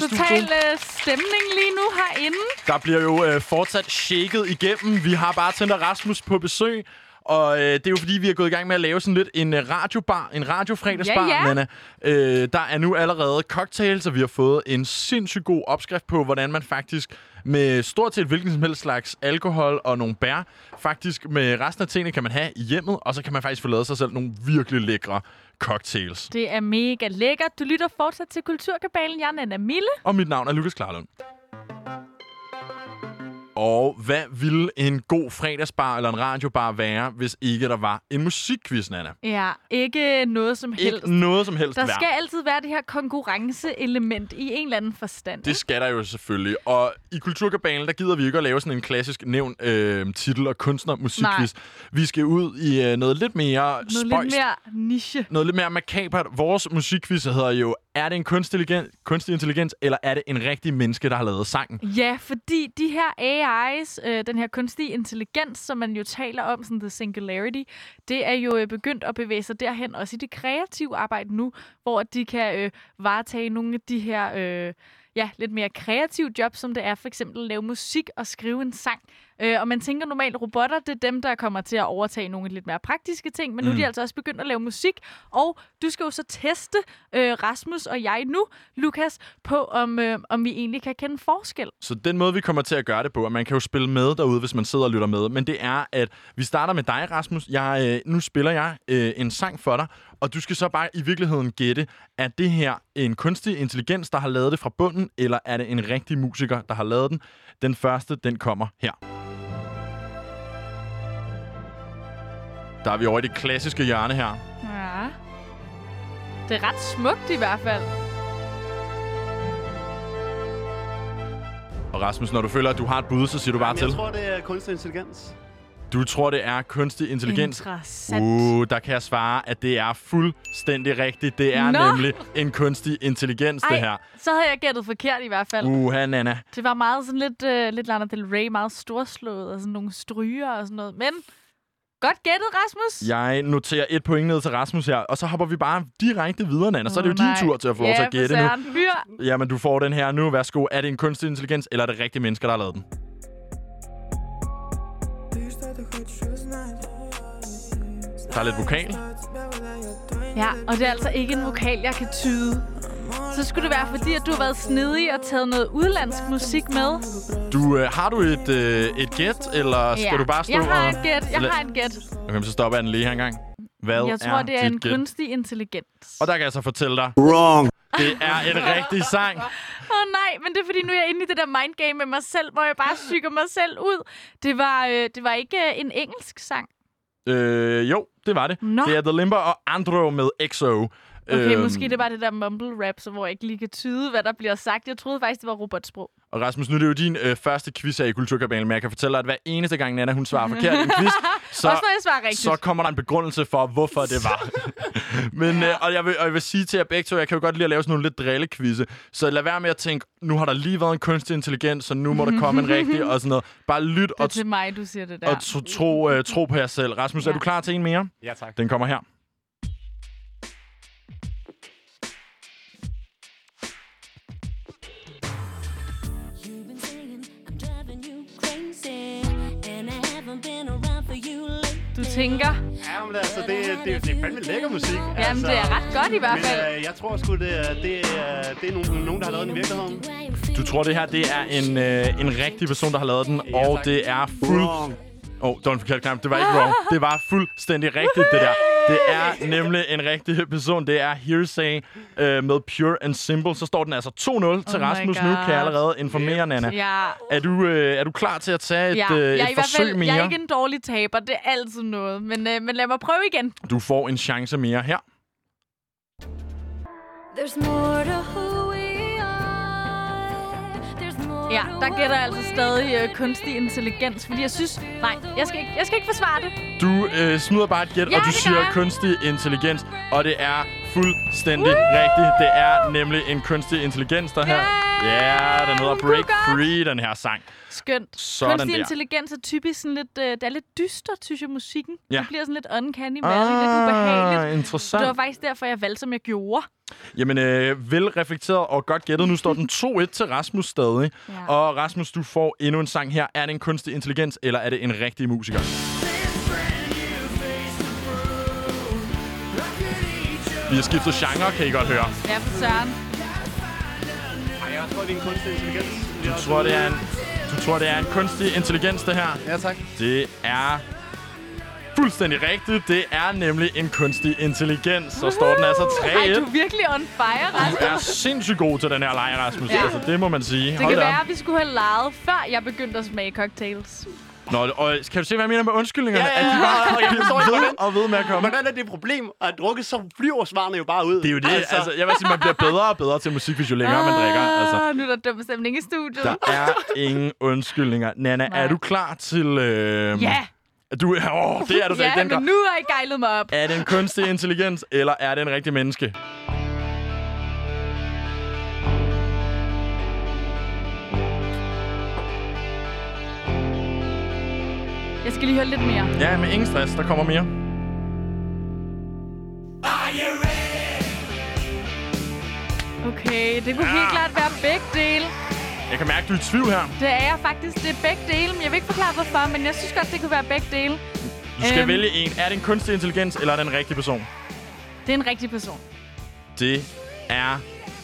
studio. Total øh, stemning lige nu herinde. Der bliver jo øh, fortsat shaket igennem. Vi har bare tændt Rasmus på besøg. Og øh, det er jo fordi, vi er gået i gang med at lave sådan lidt en øh, radiobar, en radiofredagsbar, ja, ja. Nana. Øh, der er nu allerede cocktails, og vi har fået en sindssygt god opskrift på, hvordan man faktisk med stort set hvilken som helst slags alkohol og nogle bær. Faktisk med resten af tingene kan man have i hjemmet, og så kan man faktisk få lavet sig selv nogle virkelig lækre cocktails. Det er mega lækkert. Du lytter fortsat til Kulturkabalen. Jeg er Nana Mille. Og mit navn er Lukas Klarlund. Og hvad ville en god fredagsbar eller en radiobar være, hvis ikke der var en musikquiz, Nana? Ja, ikke noget som helst. Ikke noget som helst Der værd. skal altid være det her konkurrenceelement i en eller anden forstand. Det skal der jo selvfølgelig. Og i Kulturkabalen, der gider vi ikke at lave sådan en klassisk nævn øh, titel- og kunstnermusikquiz. Vi skal ud i øh, noget lidt mere noget spøjst. lidt mere niche. Noget lidt mere makabert. Vores musikquiz hedder jo, er det en kunstig intelligens, kunstig intelligens, eller er det en rigtig menneske, der har lavet sangen? Ja, fordi de her AI's, øh, den her kunstige intelligens, som man jo taler om, sådan the singularity, det er jo øh, begyndt at bevæge sig derhen, også i det kreative arbejde nu, hvor de kan øh, varetage nogle af de her øh, ja, lidt mere kreative jobs, som det er for eksempel at lave musik og skrive en sang. Øh, og man tænker normalt, robotter, det er dem, der kommer til at overtage nogle lidt mere praktiske ting, men nu er Mm. de altså også begyndt at lave musik, og du skal jo så teste øh, Rasmus og jeg nu, Lukas, på om, øh, om vi egentlig kan kende forskel. Så den måde, vi kommer til at gøre det på, og man kan jo spille med derude, hvis man sidder og lytter med, men det er, at vi starter med dig, Rasmus. Jeg, øh, nu spiller jeg øh, en sang for dig, og du skal så bare i virkeligheden gætte, er det her en kunstig intelligens, der har lavet det fra bunden, eller er det en rigtig musiker, der har lavet den? Den første, den kommer her. Der er vi over i det klassiske hjørne her. Ja. Det er ret smukt i hvert fald. Og Rasmus, når du føler, at du har et bud, så siger du bare Jamen, til. jeg tror, det er kunstig intelligens. Du tror, det er kunstig intelligens. Interessant. Uh, der kan jeg svare, at det er fuldstændig rigtigt. Det er Nå! nemlig en kunstig intelligens, det her. så havde jeg gættet forkert i hvert fald. Uha, Nana. Det var meget sådan lidt, uh, lidt Lana Del Rey, meget storslået og sådan nogle stryger og sådan noget. Men godt gættet, Rasmus. Jeg noterer et point ned til Rasmus her, og så hopper vi bare direkte videre, Nana. Så er det jo Åh, din tur til at få lov til ja, at gætte nu. Fyr. Jamen, du får den her nu. Værsgo. Er det en kunstig intelligens, eller er det rigtige mennesker, der har lavet den? Der er lidt vokal. Ja, og det er altså ikke en vokal, jeg kan tyde. Så skulle det være, fordi at du har været snedig og taget noget udlandsk musik med. Du, øh, har du et, øh, et gæt, eller skal ja. du bare stå Jeg har og... et gæt. Jeg har et gæt. Okay, så stopper jeg den lige her engang. Hvad Jeg tror, det er en gæt? kunstig intelligens. Og der kan jeg så fortælle dig... Wrong! Det er en rigtig sang. Åh oh, nej, men det er fordi, nu er jeg inde i det der mindgame med mig selv, hvor jeg bare psyker mig selv ud. Det var, øh, det var ikke øh, en engelsk sang. Øh, jo, det var det. Nå. Det er The Limber og Andro med EXO. Okay, Øhm, måske det var det der mumble rap, så hvor jeg ikke lige kan tyde, hvad der bliver sagt. Jeg troede faktisk, det var robotsprog. Og Rasmus, nu er det jo din øh, første quiz her i Kulturkabalen, men jeg kan fortælle dig, at hver eneste gang Nana, hun svarer forkert i en quiz, så, Også når jeg svarer rigtigt. så kommer der en begrundelse for, hvorfor det var. men, øh, og, jeg vil, og jeg vil sige til jer begge to, jeg kan jo godt lide at lave sådan nogle lidt drillekvizze, så lad være med at tænke, nu har der lige været en kunstig intelligens, så nu må der komme en rigtig, og sådan noget. Bare lyt Det og, er til mig, du siger det der. og tro, tro, øh, tro på jer selv. Rasmus, er Ja. du klar til en mere? Ja, tak. Den kommer her. Du tænker, Ja, men altså, det, det, det er fandme lækker musik. jamen altså, det er ret godt i hvert Men fald. øh, jeg tror sgu, det er, det er, det er nogen, nogen, der har lavet den i virkeligheden. Du tror, det her det er en, øh, en rigtig person, der har lavet den, Ja, og tak. det er fuld... Åh, oh, det var en forkert knap. Det var ikke wrong. Det var fuldstændig rigtigt, det der. Det er nemlig en rigtig person. Det er Hearsay øh, med Pure and Simple. Så står den altså 2-0 til Oh Rasmus nu, kan jeg allerede informere, Nana. Ja, Er du, øh, er du klar til at tage et, ja. øh, jeg, et hvert forsøg fald, mere? jeg er ikke en dårlig taber, det er altid noget. Men, øh, men lad mig prøve igen. Du får en chance mere her. There's more to who Ja, der gætter jeg altså stadig øh, kunstig intelligens, fordi jeg synes... Nej, jeg skal ikke, jeg skal ikke forsvare det. Du øh, smider bare et gæt, Ja, og du siger jeg. kunstig intelligens, og det er fuldstændig rigtigt. Det er nemlig en kunstig intelligens, der her. Ja, den hedder Break. Free, den her sang. Skønt. Sådan Kunstig der. intelligens er typisk sådan lidt... Øh, det er lidt dystert, synes jeg, musikken. Ja. Det bliver sådan lidt uncanny valley, lidt ubehageligt. Ah, Det interessant. var faktisk derfor, jeg valgte, som jeg gjorde. Jamen, øh, velreflekteret og godt gættet. Nu står den 2-1 til Rasmus stadig. Ja. Og Rasmus, du får endnu en sang her. Er det en kunstig intelligens, eller er det en rigtig musiker? Vi har skiftet genre, kan I godt høre. Ja, for søren. Ej, jeg tror, det er en kunstig intelligens. Du tror, det er en, du tror, det er en kunstig intelligens, det her? Ja, tak. Det er fuldstændig rigtigt. Det er nemlig en kunstig intelligens. Så står den altså 3-1. Ej, du er virkelig on fire, Rasmus. Du er sindssygt god til den her leg, Rasmus. Ja. Altså, det må man sige. Det Hold kan da være, at vi skulle have leget, før jeg begyndte at smage cocktails. Nå, og kan du se, hvad jeg mener med undskyldningerne? Ja, ja, At de bare ja, jeg forstår ikke, hvordan- og ved med at komme. Hvordan er det et problem? At drukke, så flyver svarene jo bare ud. Det er jo det. Altså, altså jeg vil sige, man bliver bedre og bedre til musik, hvis jo længere man drikker. Altså, Ah, Nu er der dum stemning i studiet. der er ingen undskyldninger. Nana, Nej. er du klar til... Øh, Ja, Du, åh, det er du da i ja den men grad. nu har I gejlet mig op. Er det en kunstig intelligens, eller er det en rigtig menneske? Jeg skal lige høre lidt mere. Ja, med ingen stress. Der kommer mere. Okay, det kunne helt klart være begge dele. Jeg kan mærke, du er i tvivl her. Det er jeg faktisk. Det er begge dele, men jeg vil ikke forklare, hvorfor, men jeg synes godt, det kunne være begge dele. Du skal Øhm. vælge en. Er det en kunstig intelligens, eller er det en rigtig person? Det er en rigtig person. Det er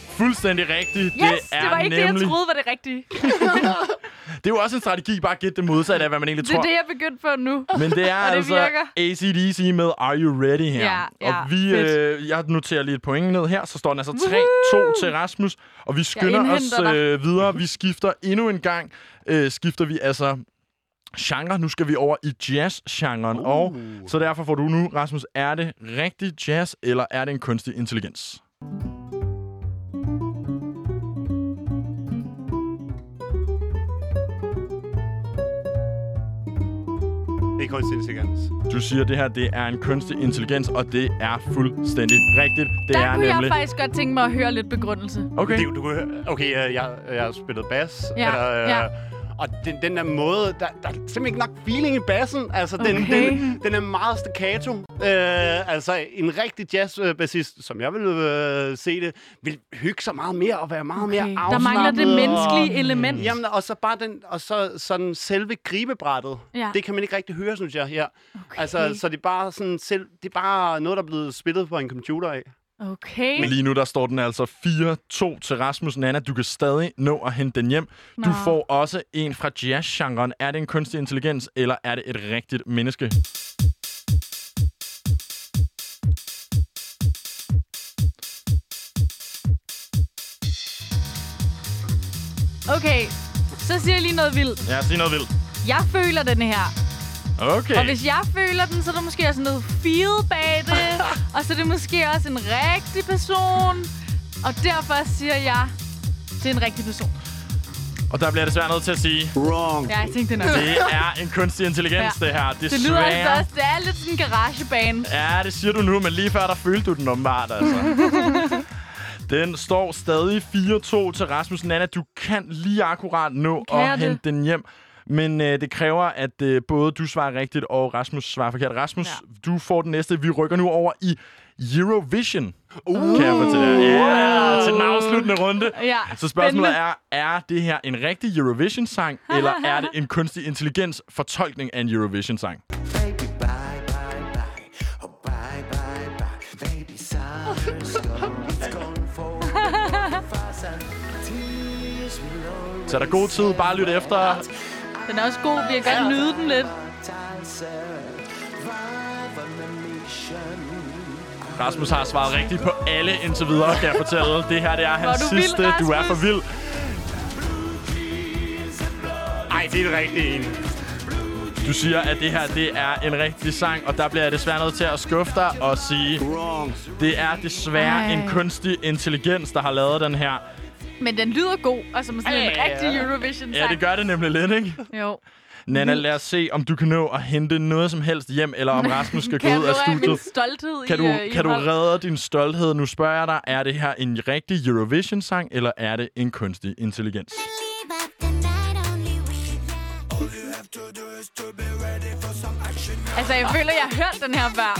fuldstændig rigtigt. Yes, det er det var ikke nemlig... det, jeg troede var det rigtige. Det er jo også en strategi, bare at gætte det modsatte af, hvad man egentlig Det er tror. det, jeg er begyndt på nu. Men det er det altså virker. ACDC med Are You Ready her. Ja, ja, og vi, fedt. øh, jeg noterer lige et point ned her, så står den altså 3-2 Woohoo! til Rasmus. Og vi skynder os øh, videre. Vi skifter endnu en gang. Øh, skifter vi altså genre. Nu skal vi over i jazz-genren. Uh. Og så derfor får du nu, Rasmus, er det rigtig jazz, eller er det en kunstig intelligens? Det er kunstig intelligens. Du siger, at det her det er en kunstig intelligens, og det er fuldstændig rigtigt. Det Der er kunne nemlig... jeg faktisk godt tænke mig at høre lidt begrundelse. Okay. Det, du okay, øh, jeg, jeg har spillet bas. Ja, eller, øh, ja. Og den, den der måde, der, der er simpelthen ikke nok feeling i bassen. Altså, den, Okay. den, den er meget staccato. Øh, altså, en rigtig jazzbassist, som jeg vil øh, se det, vil hygge sig meget mere og være meget mere Okay. afslappet. Der mangler det menneskelige og, element. Jamen, og så bare den, og så sådan selve gribebrættet. Ja. Det kan man ikke rigtig høre, synes jeg, her. Okay. Altså, så det er bare sådan selv, det er bare noget, der er blevet spillet på en computer af. Okay. Men lige nu, der står den altså 4-2 til Rasmus Nana. Du kan stadig nå at hente den hjem. Du Nå. får også en fra jazz-genren. Er det en kunstig intelligens, eller er det et rigtigt menneske? Okay, så siger jeg lige noget vildt. Ja, sig noget vildt. Jeg føler den her. Okay. Og hvis jeg føler den, så er der måske også noget feel bag det. og så er det måske også en rigtig person. Og derfor siger jeg, det er en rigtig person. Og der bliver jeg desværre nødt til at sige, Wrong. Ja, jeg tænkte det nok. det er en kunstig intelligens, Ja. det her. Det lyder altså Desværre. også, det er lidt sådan en garagebane. Ja, det siger du nu, men lige før, der følte du den åbenbart, altså. Den står stadig 4-2 til Rasmus Nana. Du kan lige akkurat nå Kan at det? hente den hjem. Men øh, det kræver, at øh, både du svarer rigtigt, og Rasmus svarer forkert. Rasmus, ja. du får den næste. Vi rykker nu over i Eurovision. Uh. Kan jeg fortælle jer. Ja, til den afsluttende runde. Ja, Så spørgsmålet er, er det her en rigtig Eurovision-sang, eller er det en kunstig intelligens fortolkning af en Eurovision-sang? Så er der god tid. Bare lyt efter. Den er også god. Vi kan godt nyde den lidt. Rasmus har svaret rigtigt på alle indtil videre, kan jeg fortælle. Det her det er hans du vild, sidste. du er for vild. Ej, det er det rigtige en. Du siger, at det her det er en rigtig sang, og der bliver jeg desværre nødt til at skuffe dig og sige, Wrong. det er desværre Ej. en kunstig intelligens, der har lavet den her. Men den lyder god, og som sådan en Ja, ja, rigtig. Eurovision-sang. Ja, det gør det nemlig lidt, ikke? Jo. Nana, lad os se, om du kan nå at hente noget som helst hjem, eller om Rasmus skal gå ud af studiet. stolthed Kan i, du, øh, i kan du hold? redde din stolthed? Nu spørger jeg dig, er det her en rigtig Eurovision-sang, eller er det en kunstig intelligens? Altså, jeg føler, jeg har hørt den her før.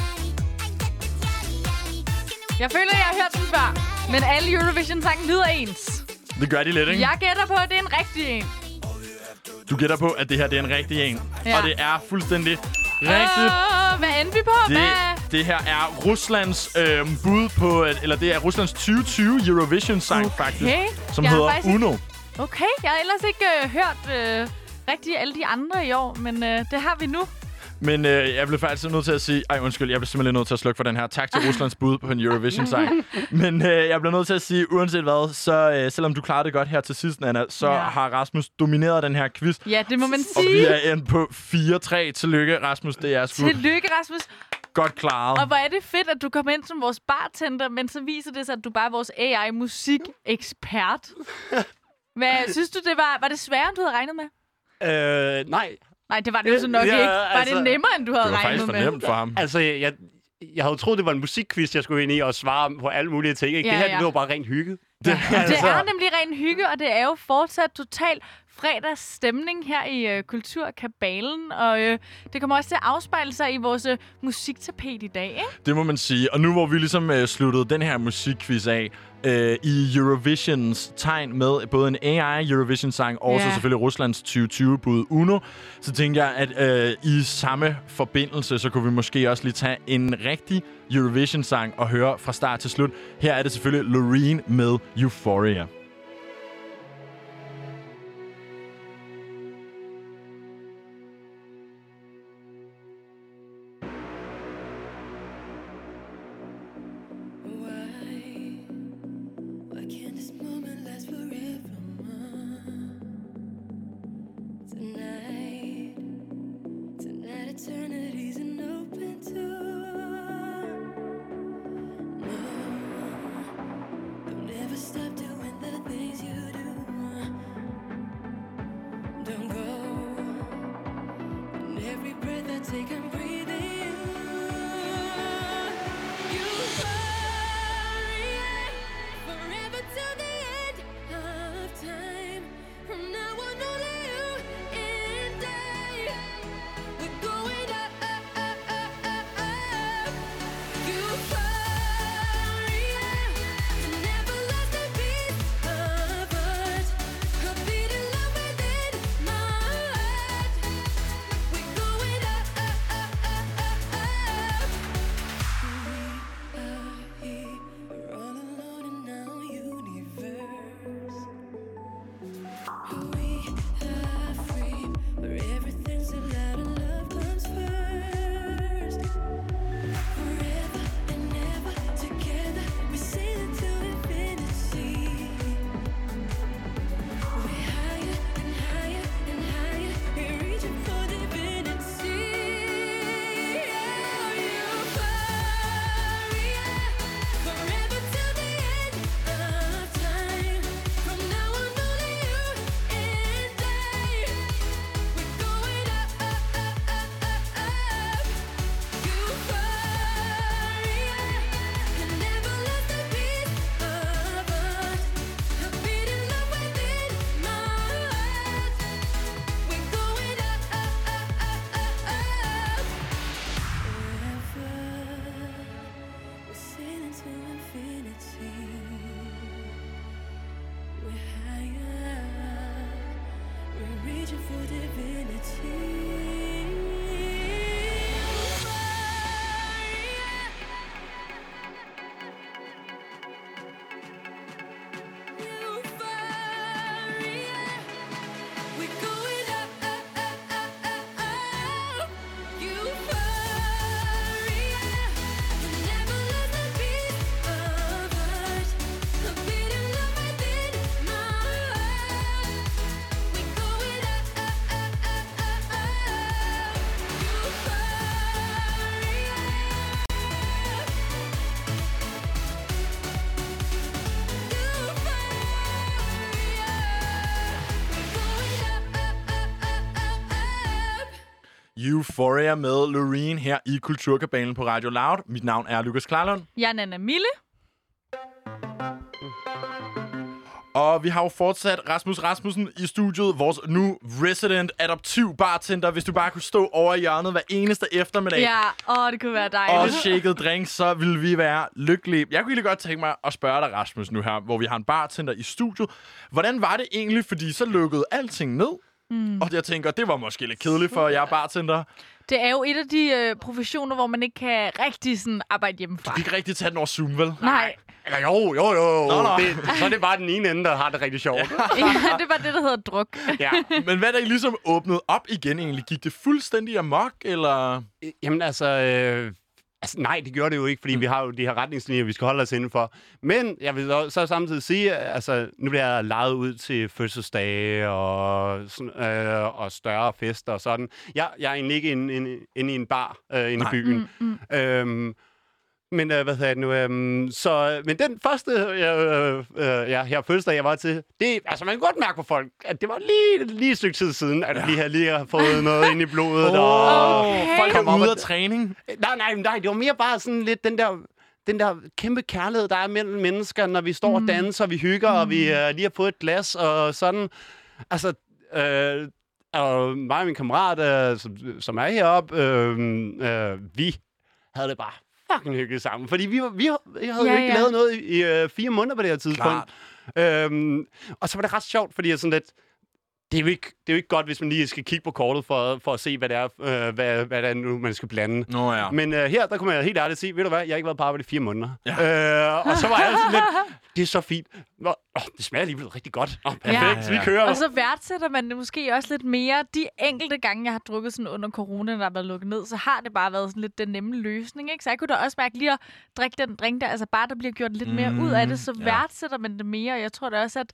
Jeg føler, jeg har hørt den før. Men alle Eurovision-sange lyder ens. Det gør de lidt, ikke? Jeg gætter på, at det er en rigtig en. Du gætter på, at det her det er en rigtig en. Ja. Og det er fuldstændig rigtigt. Uh, hvad endte vi på? Det, Hvad? det her er Ruslands øh, bud på, at- eller det er Ruslands 2020 Eurovision-sang Okay. faktisk, som Jeg hedder faktisk Uno. Okay, jeg har ellers ikke øh, hørt øh, rigtig alle de andre i år, men øh, det har vi nu. Men øh, jeg blev faktisk nødt til at sige... Ej, undskyld, jeg blev simpelthen nødt til at slukke for den her. Tak til Ruslands bud på en Eurovision-sang. Men øh, jeg blev nødt til at sige, uanset hvad, så øh, selvom du klarede det godt her til sidst, Anna, så Ja. har Rasmus domineret den her quiz. Ja, det må man Og vi sige. er endt på 4-3. Tillykke, Rasmus. Det er sgu Tillykke, Rasmus. godt klaret. Og hvor er det fedt, at du kommer ind som vores bartender, men så viser det sig, at du bare er vores AI-musikekspert. Hvad, synes du, det var, var det sværere, end du havde regnet med? Øh, nej, Nej, det var det jo så nok Ja, ikke. Var altså, det nemmere, end du havde Det var faktisk regnet for med? nemt for ham. altså jeg, jeg, havde troet, det var en musikquiz, jeg skulle ind i og svare på alle mulige ting. Ikke? Ja, det her ja. det var bare rent hygge. Det er nemlig ren hygge, og det er jo fortsat total fredagsstemning her i øh, Kulturkabalen, og øh, det kommer også til at afspejle sig i vores øh, musiktapet i dag, ikke? Det må man sige. Og nu hvor vi ligesom øh, sluttede den her musikquiz af øh, i Eurovisions tegn med både en AI Eurovision-sang og Ja. så selvfølgelig Ruslands 2020-bud Uno, så tænkte jeg, at øh, i samme forbindelse, så kunne vi måske også lige tage en rigtig Eurovision-sang og høre fra start til slut. Her er det selvfølgelig Loreen med Euphoria. Euphoria med Loreen her i Kulturkabalen på Radio Loud. Mit navn er Lukas Klarlund. Jeg er Nana Mille. Og vi har jo fortsat Rasmus Rasmussen i studiet, vores nu resident adoptiv bartender. Hvis du bare kunne stå over i hjørnet hver eneste eftermiddag Ja, åh, det kunne være og dejligt. shaket drinks, så ville vi være lykkelige. Jeg kunne egentlig godt tænke mig at spørge dig, Rasmus, nu her, hvor vi har en bartender i studiet. Hvordan var det egentlig, fordi så lukkede alting ned? Mm. Og jeg tænker, det var måske lidt kedeligt for jer bartender. Det er jo et af de øh, professioner, hvor man ikke kan rigtig sådan arbejde hjemmefra. Du kan ikke rigtig tage den over Zoom, vel? Nej, Eller jo, jo, jo. Nå, nå. Det, så er det bare den ene ende, der har det rigtig sjovt. ja, det var det, der hedder druk. ja. Men hvad da I ligesom åbnede op igen egentlig? Gik det fuldstændig amok, eller? Jamen altså, øh, altså, nej, det gjorde det jo ikke, fordi mm. vi har jo de her retningslinjer, vi skal holde os indenfor. Men jeg vil så- så samtidig sige, at altså, nu bliver jeg lejet ud til fødselsdage og, sådan, øh, og større fester og sådan. Jeg, jeg er egentlig ikke inde, inde, inde i en bar øh, inde Nej. i byen. Mm, mm. Øhm, men øh, hvad hedder det nu? Øhm, så, men den første øh, øh, ja, her fødselsdag, jeg var til, det, altså man kan godt mærke på folk, at det var lige, lige et stykke tid siden, at ja. vi havde lige har fået noget ind i blodet. og, Okay. Folk Kom ude og- af træning. Nej, nej, nej, det var mere bare sådan lidt den der den der kæmpe kærlighed, der er mellem mennesker, når vi står mm. og danser, vi hygger, mm. og vi uh, lige har fået et glas, og sådan. Altså, øh, og mig og min kammerat, øh, som, som er heroppe, øh, øh, vi havde det bare fucking hyggeligt sammen. Fordi vi, var, vi, vi havde Ja, jo ikke ja. lavet noget i, i øh, fire måneder på det her tidspunkt. Klart. Øhm, og så var det ret sjovt, fordi jeg sådan lidt, det er, jo ikke, det er jo ikke godt, hvis man lige skal kigge på kortet for, for at se, hvad det er, øh, hvad, hvad det er nu, man skal blande. Nå ja. Men øh, her, der kunne man helt ærligt sige, ved du hvad, jeg har ikke været på arbejde i fire måneder. Ja. Øh, og så var jeg sådan lidt, det er så fint. Nå, åh, det smager alligevel rigtig godt. Nå, perfekt, Ja. ja, vi kører. Og så værdsætter man det måske også lidt mere. De enkelte gange, jeg har drukket sådan under corona, der har været lukket ned, så har det bare været sådan lidt den nemme løsning. Ikke? Så jeg kunne da også mærke lige at drikke den drink der, altså bare der bliver gjort lidt mere ud af det, så ja. værdsætter man det mere. Og jeg tror da også, at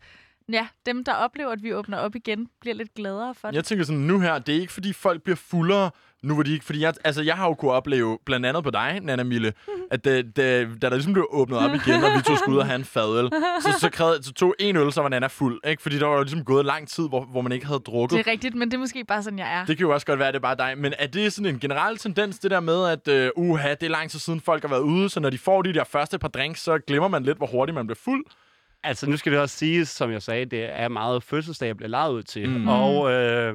ja, dem, der oplever, at vi åbner op igen, bliver lidt gladere for det. Jeg tænker sådan, nu her, det er ikke fordi folk bliver fuldere, nu hvor de ikke, fordi jeg, altså jeg har jo kunnet opleve, blandt andet på dig, Nana Mille, at det, det, da der ligesom blev åbnet op igen, og vi to skulle ud og have en fadøl, så, så, krævede, så tog en øl, så var Nana fuld, ikke? Fordi der var jo ligesom gået lang tid, hvor, hvor man ikke havde drukket. Det er rigtigt, men det er måske bare sådan, jeg er. Det kan jo også godt være, at det er bare dig. Men er det sådan en generel tendens, det der med, at øh, uha, det er lang tid siden folk har været ude, så når de får de der første par drinks, så glemmer man lidt, hvor hurtigt man bliver fuld? Altså, nu skal det også siges, som jeg sagde, det er meget fødselsdag, jeg bliver lejet ud til. Mm. Og øh,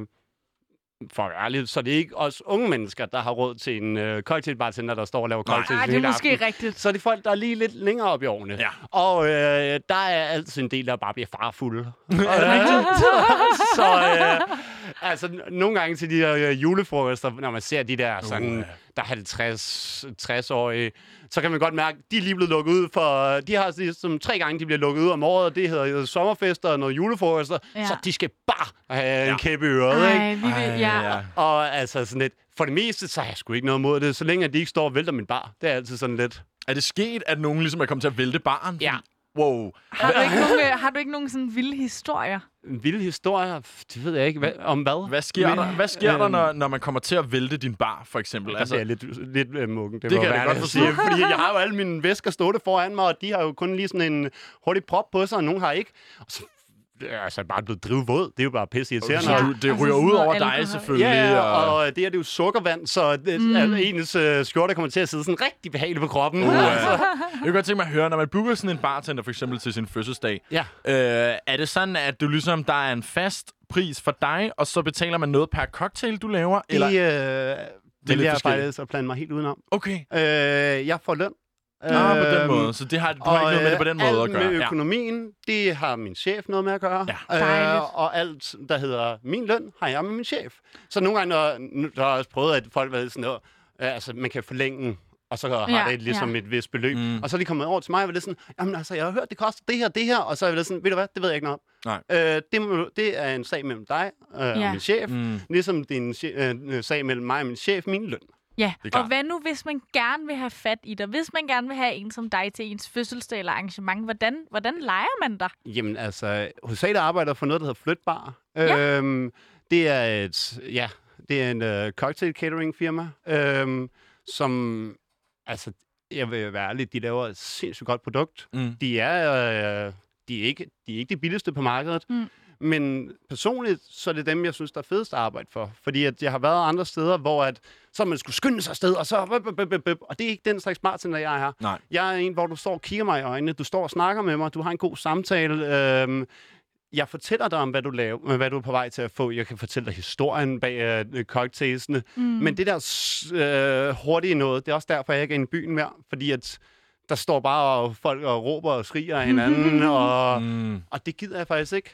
for at være ærlig, så det er ikke os unge mennesker, der har råd til en øh, cocktailbartender, der står og laver Nej. cocktails Ah, det er hele måske aften. rigtigt. Så er det folk, der er lige lidt længere op i årene. Ja. Og øh, der er altid en del, der bare bliver farfulde. så øh, altså, nogle gange til de der øh, julefrokoster, når man ser de der sådan, Uh. Der er 50, 60-årige, så kan man godt mærke, at de er lige blevet lukket ud for... De har ligesom tre gange, de bliver lukket ud om året, og det hedder sommerfester og noget julefrokoster, Ja. så de skal bare have ja. Ja. en kæppe i øret, ikke? Ej, vi vil, ja. Og altså sådan lidt, for det meste, så har jeg sgu ikke noget mod det, så længe at de ikke står og vælter min bar. Det er altid sådan lidt... Er det sket, at nogen ligesom er kommet til at vælte baren? Ja. Wow. Har du ikke nogen, øh, har du ikke nogen sådan vilde historier? En vild historie, det ved jeg ikke, hvad, om hvad? Hvad sker Men, der, hvad sker der øhm, når, når man kommer til at vælte din bar, for eksempel? Altså, det er lidt, lidt øh, muggen. Det, Det må kan jeg godt forstå. sige, Fordi jeg har jo alle mine væsker stående foran mig, og de har jo kun lige sådan en hurtig prop på sig, og nogen har ikke. Og så altså bare blevet drivet våd. Det er jo bare pisse irriterende. Ja. du, det altså ryger ud over dig, selvfølgelig. Ja, og... og det her det er jo sukkervand, så det, mm. altså, ens øh, skjorte kommer til at sidde sådan rigtig behageligt på kroppen. Uh, altså. Jeg kunne godt tænke mig at høre, når man booker sådan en bartender for eksempel til sin fødselsdag, Ja. øh, er det sådan, at du ligesom, der er en fast pris for dig, og så betaler man noget per cocktail, du laver? Det, Eller... øh, lidt vælger jeg forskelligt. faktisk at plane mig helt udenom. Okay. Øh, jeg får løn. Ah, på den Øhm, måde. Så det har, du har ikke noget med det på den måde at gøre. med Ja. økonomien, det har min chef noget med at gøre. Ja. Dejligt. og alt, der hedder min løn, har jeg med min chef. Så nogle gange, når, nu- der har jeg også prøvet, at folk har været sådan noget, øh, altså man kan forlænge og så har Ja, det ligesom ja. et vist beløb. Mm. Og så er de kommet over til mig, og var det sådan, jamen altså, jeg har hørt, det koster det her, det her, og så er det sådan, ved du hvad, det ved jeg ikke noget om. Nej. Øh, det, må, det er en sag mellem dig øh, Ja. og min chef, Mm. ligesom det er en øh, sag mellem mig og min chef, min løn. Ja, Det og hvad nu, hvis man gerne vil have fat i dig? Hvis man gerne vil have en som dig til ens fødselsdag eller arrangement, hvordan, hvordan leger man dig? Jamen altså, hovedsageligt arbejder for noget, der hedder Flytbar. Ja. Øhm, det er et, ja, det er en uh, cocktail catering firma, øhm, som, altså, jeg vil være ærlig, de laver et sindssygt godt produkt. Mm. De er, øh, de er, ikke, de er ikke de billigste på markedet, Mm. Men personligt, så er det dem, jeg synes, der er fedest at arbejde for. Fordi at jeg har været andre steder, hvor at, så man skulle skynde sig afsted, og så... Og det er ikke den slags bartender, jeg er her. Nej. Jeg er en, hvor du står og kigger mig i øjnene, du står og snakker med mig, du har en god samtale. Øhm, jeg fortæller dig om, hvad du laver, hvad du er på vej til at få. Jeg kan fortælle dig historien bag øh, cocktailsene. Mm. Men det der øh, hurtige noget, det er også derfor, jeg ikke er i byen mere. Fordi at der står bare og folk og råber og skriger af hinanden, og, Mm. og det gider jeg faktisk ikke.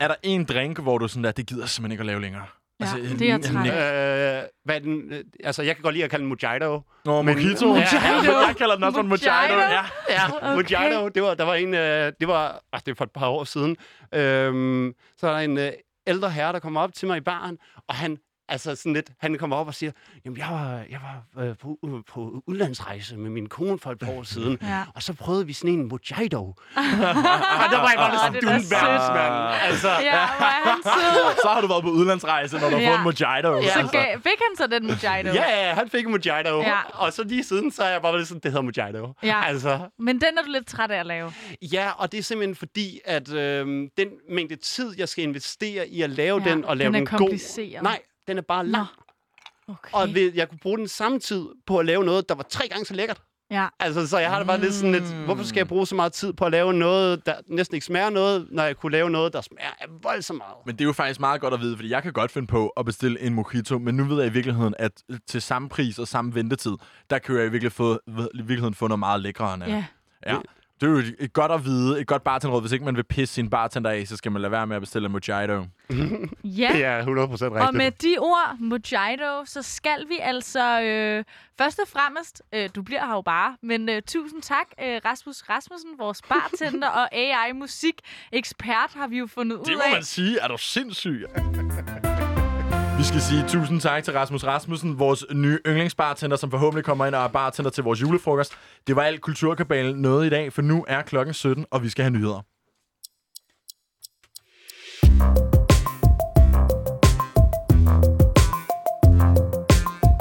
Er der en drink, hvor du sådan der, det gider jeg simpelthen ikke at lave længere? Ja, det er jeg træt. Øh, hvad er den, øh, altså, jeg kan godt lide at kalde den Mojito. Nå, Men- mojito. Ja, jeg kalder den også en mojito. Mojito? Ja. Ja, Okay. Mojito, det var, der var en, øh, det var, ah, det er for et par år siden, øhm, så er der en øh, ældre herre, der kommer op til mig i baren, og han, altså sådan lidt, han kommer op og siger, jamen jeg var, jeg var øh, på, øh, på udlandsrejse med min kone for et par år siden, Ja. og så prøvede vi sådan en Mojito. og der var jeg bare sådan, du er en. Altså, Ja. Så har du været på udlandsrejse, når du har Ja. fået en mojito. Ja. Så Altså. gav, fik han så den mojito? Ja, ja, han fik en Mojito. Ja. Og så lige siden, så er jeg bare lidt sådan, det hedder Mojito. Ja. Altså, Men den er du lidt træt af at lave. Ja, og det er simpelthen fordi, at øh, den mængde tid, jeg skal investere i at lave Ja, den og lave den er den, god... kompliceret. Nej, den er bare lang. Okay. Og ved, jeg kunne bruge den samme tid på at lave noget, der var tre gange så lækkert. Ja. Altså, så jeg har det bare lidt sådan lidt, hvorfor skal jeg bruge så meget tid på at lave noget, der næsten ikke smager noget, når jeg kunne lave noget, der smager af voldsomt meget? Men det er jo faktisk meget godt at vide, fordi jeg kan godt finde på at bestille en mojito, men nu ved jeg i virkeligheden, at til samme pris og samme ventetid, der kan jeg i virkeligheden få, i virkeligheden få noget meget øh, Ja. ja. Det er jo et, et godt at vide, et godt bartenderråd. Hvis ikke man vil pisse sin bartender af, så skal man lade være med at bestille en mojito. Ja. Det er 100% rigtigt. Og med de ord, Mojito, så skal vi altså øh, først og fremmest, øh, du bliver her jo bare, men øh, tusind tak, øh, Rasmus Rasmussen, vores bartender og AI-musik-ekspert, har vi jo fundet Det ud må af. man sige. Er du sindssyg? Vi skal sige tusind tak til Rasmus Rasmussen, vores nye yndlingsbartender, som forhåbentlig kommer ind og er bartender til vores julefrokost. Det var alt Kulturkabalen noget i dag, for nu er klokken 17, og vi skal have nyheder.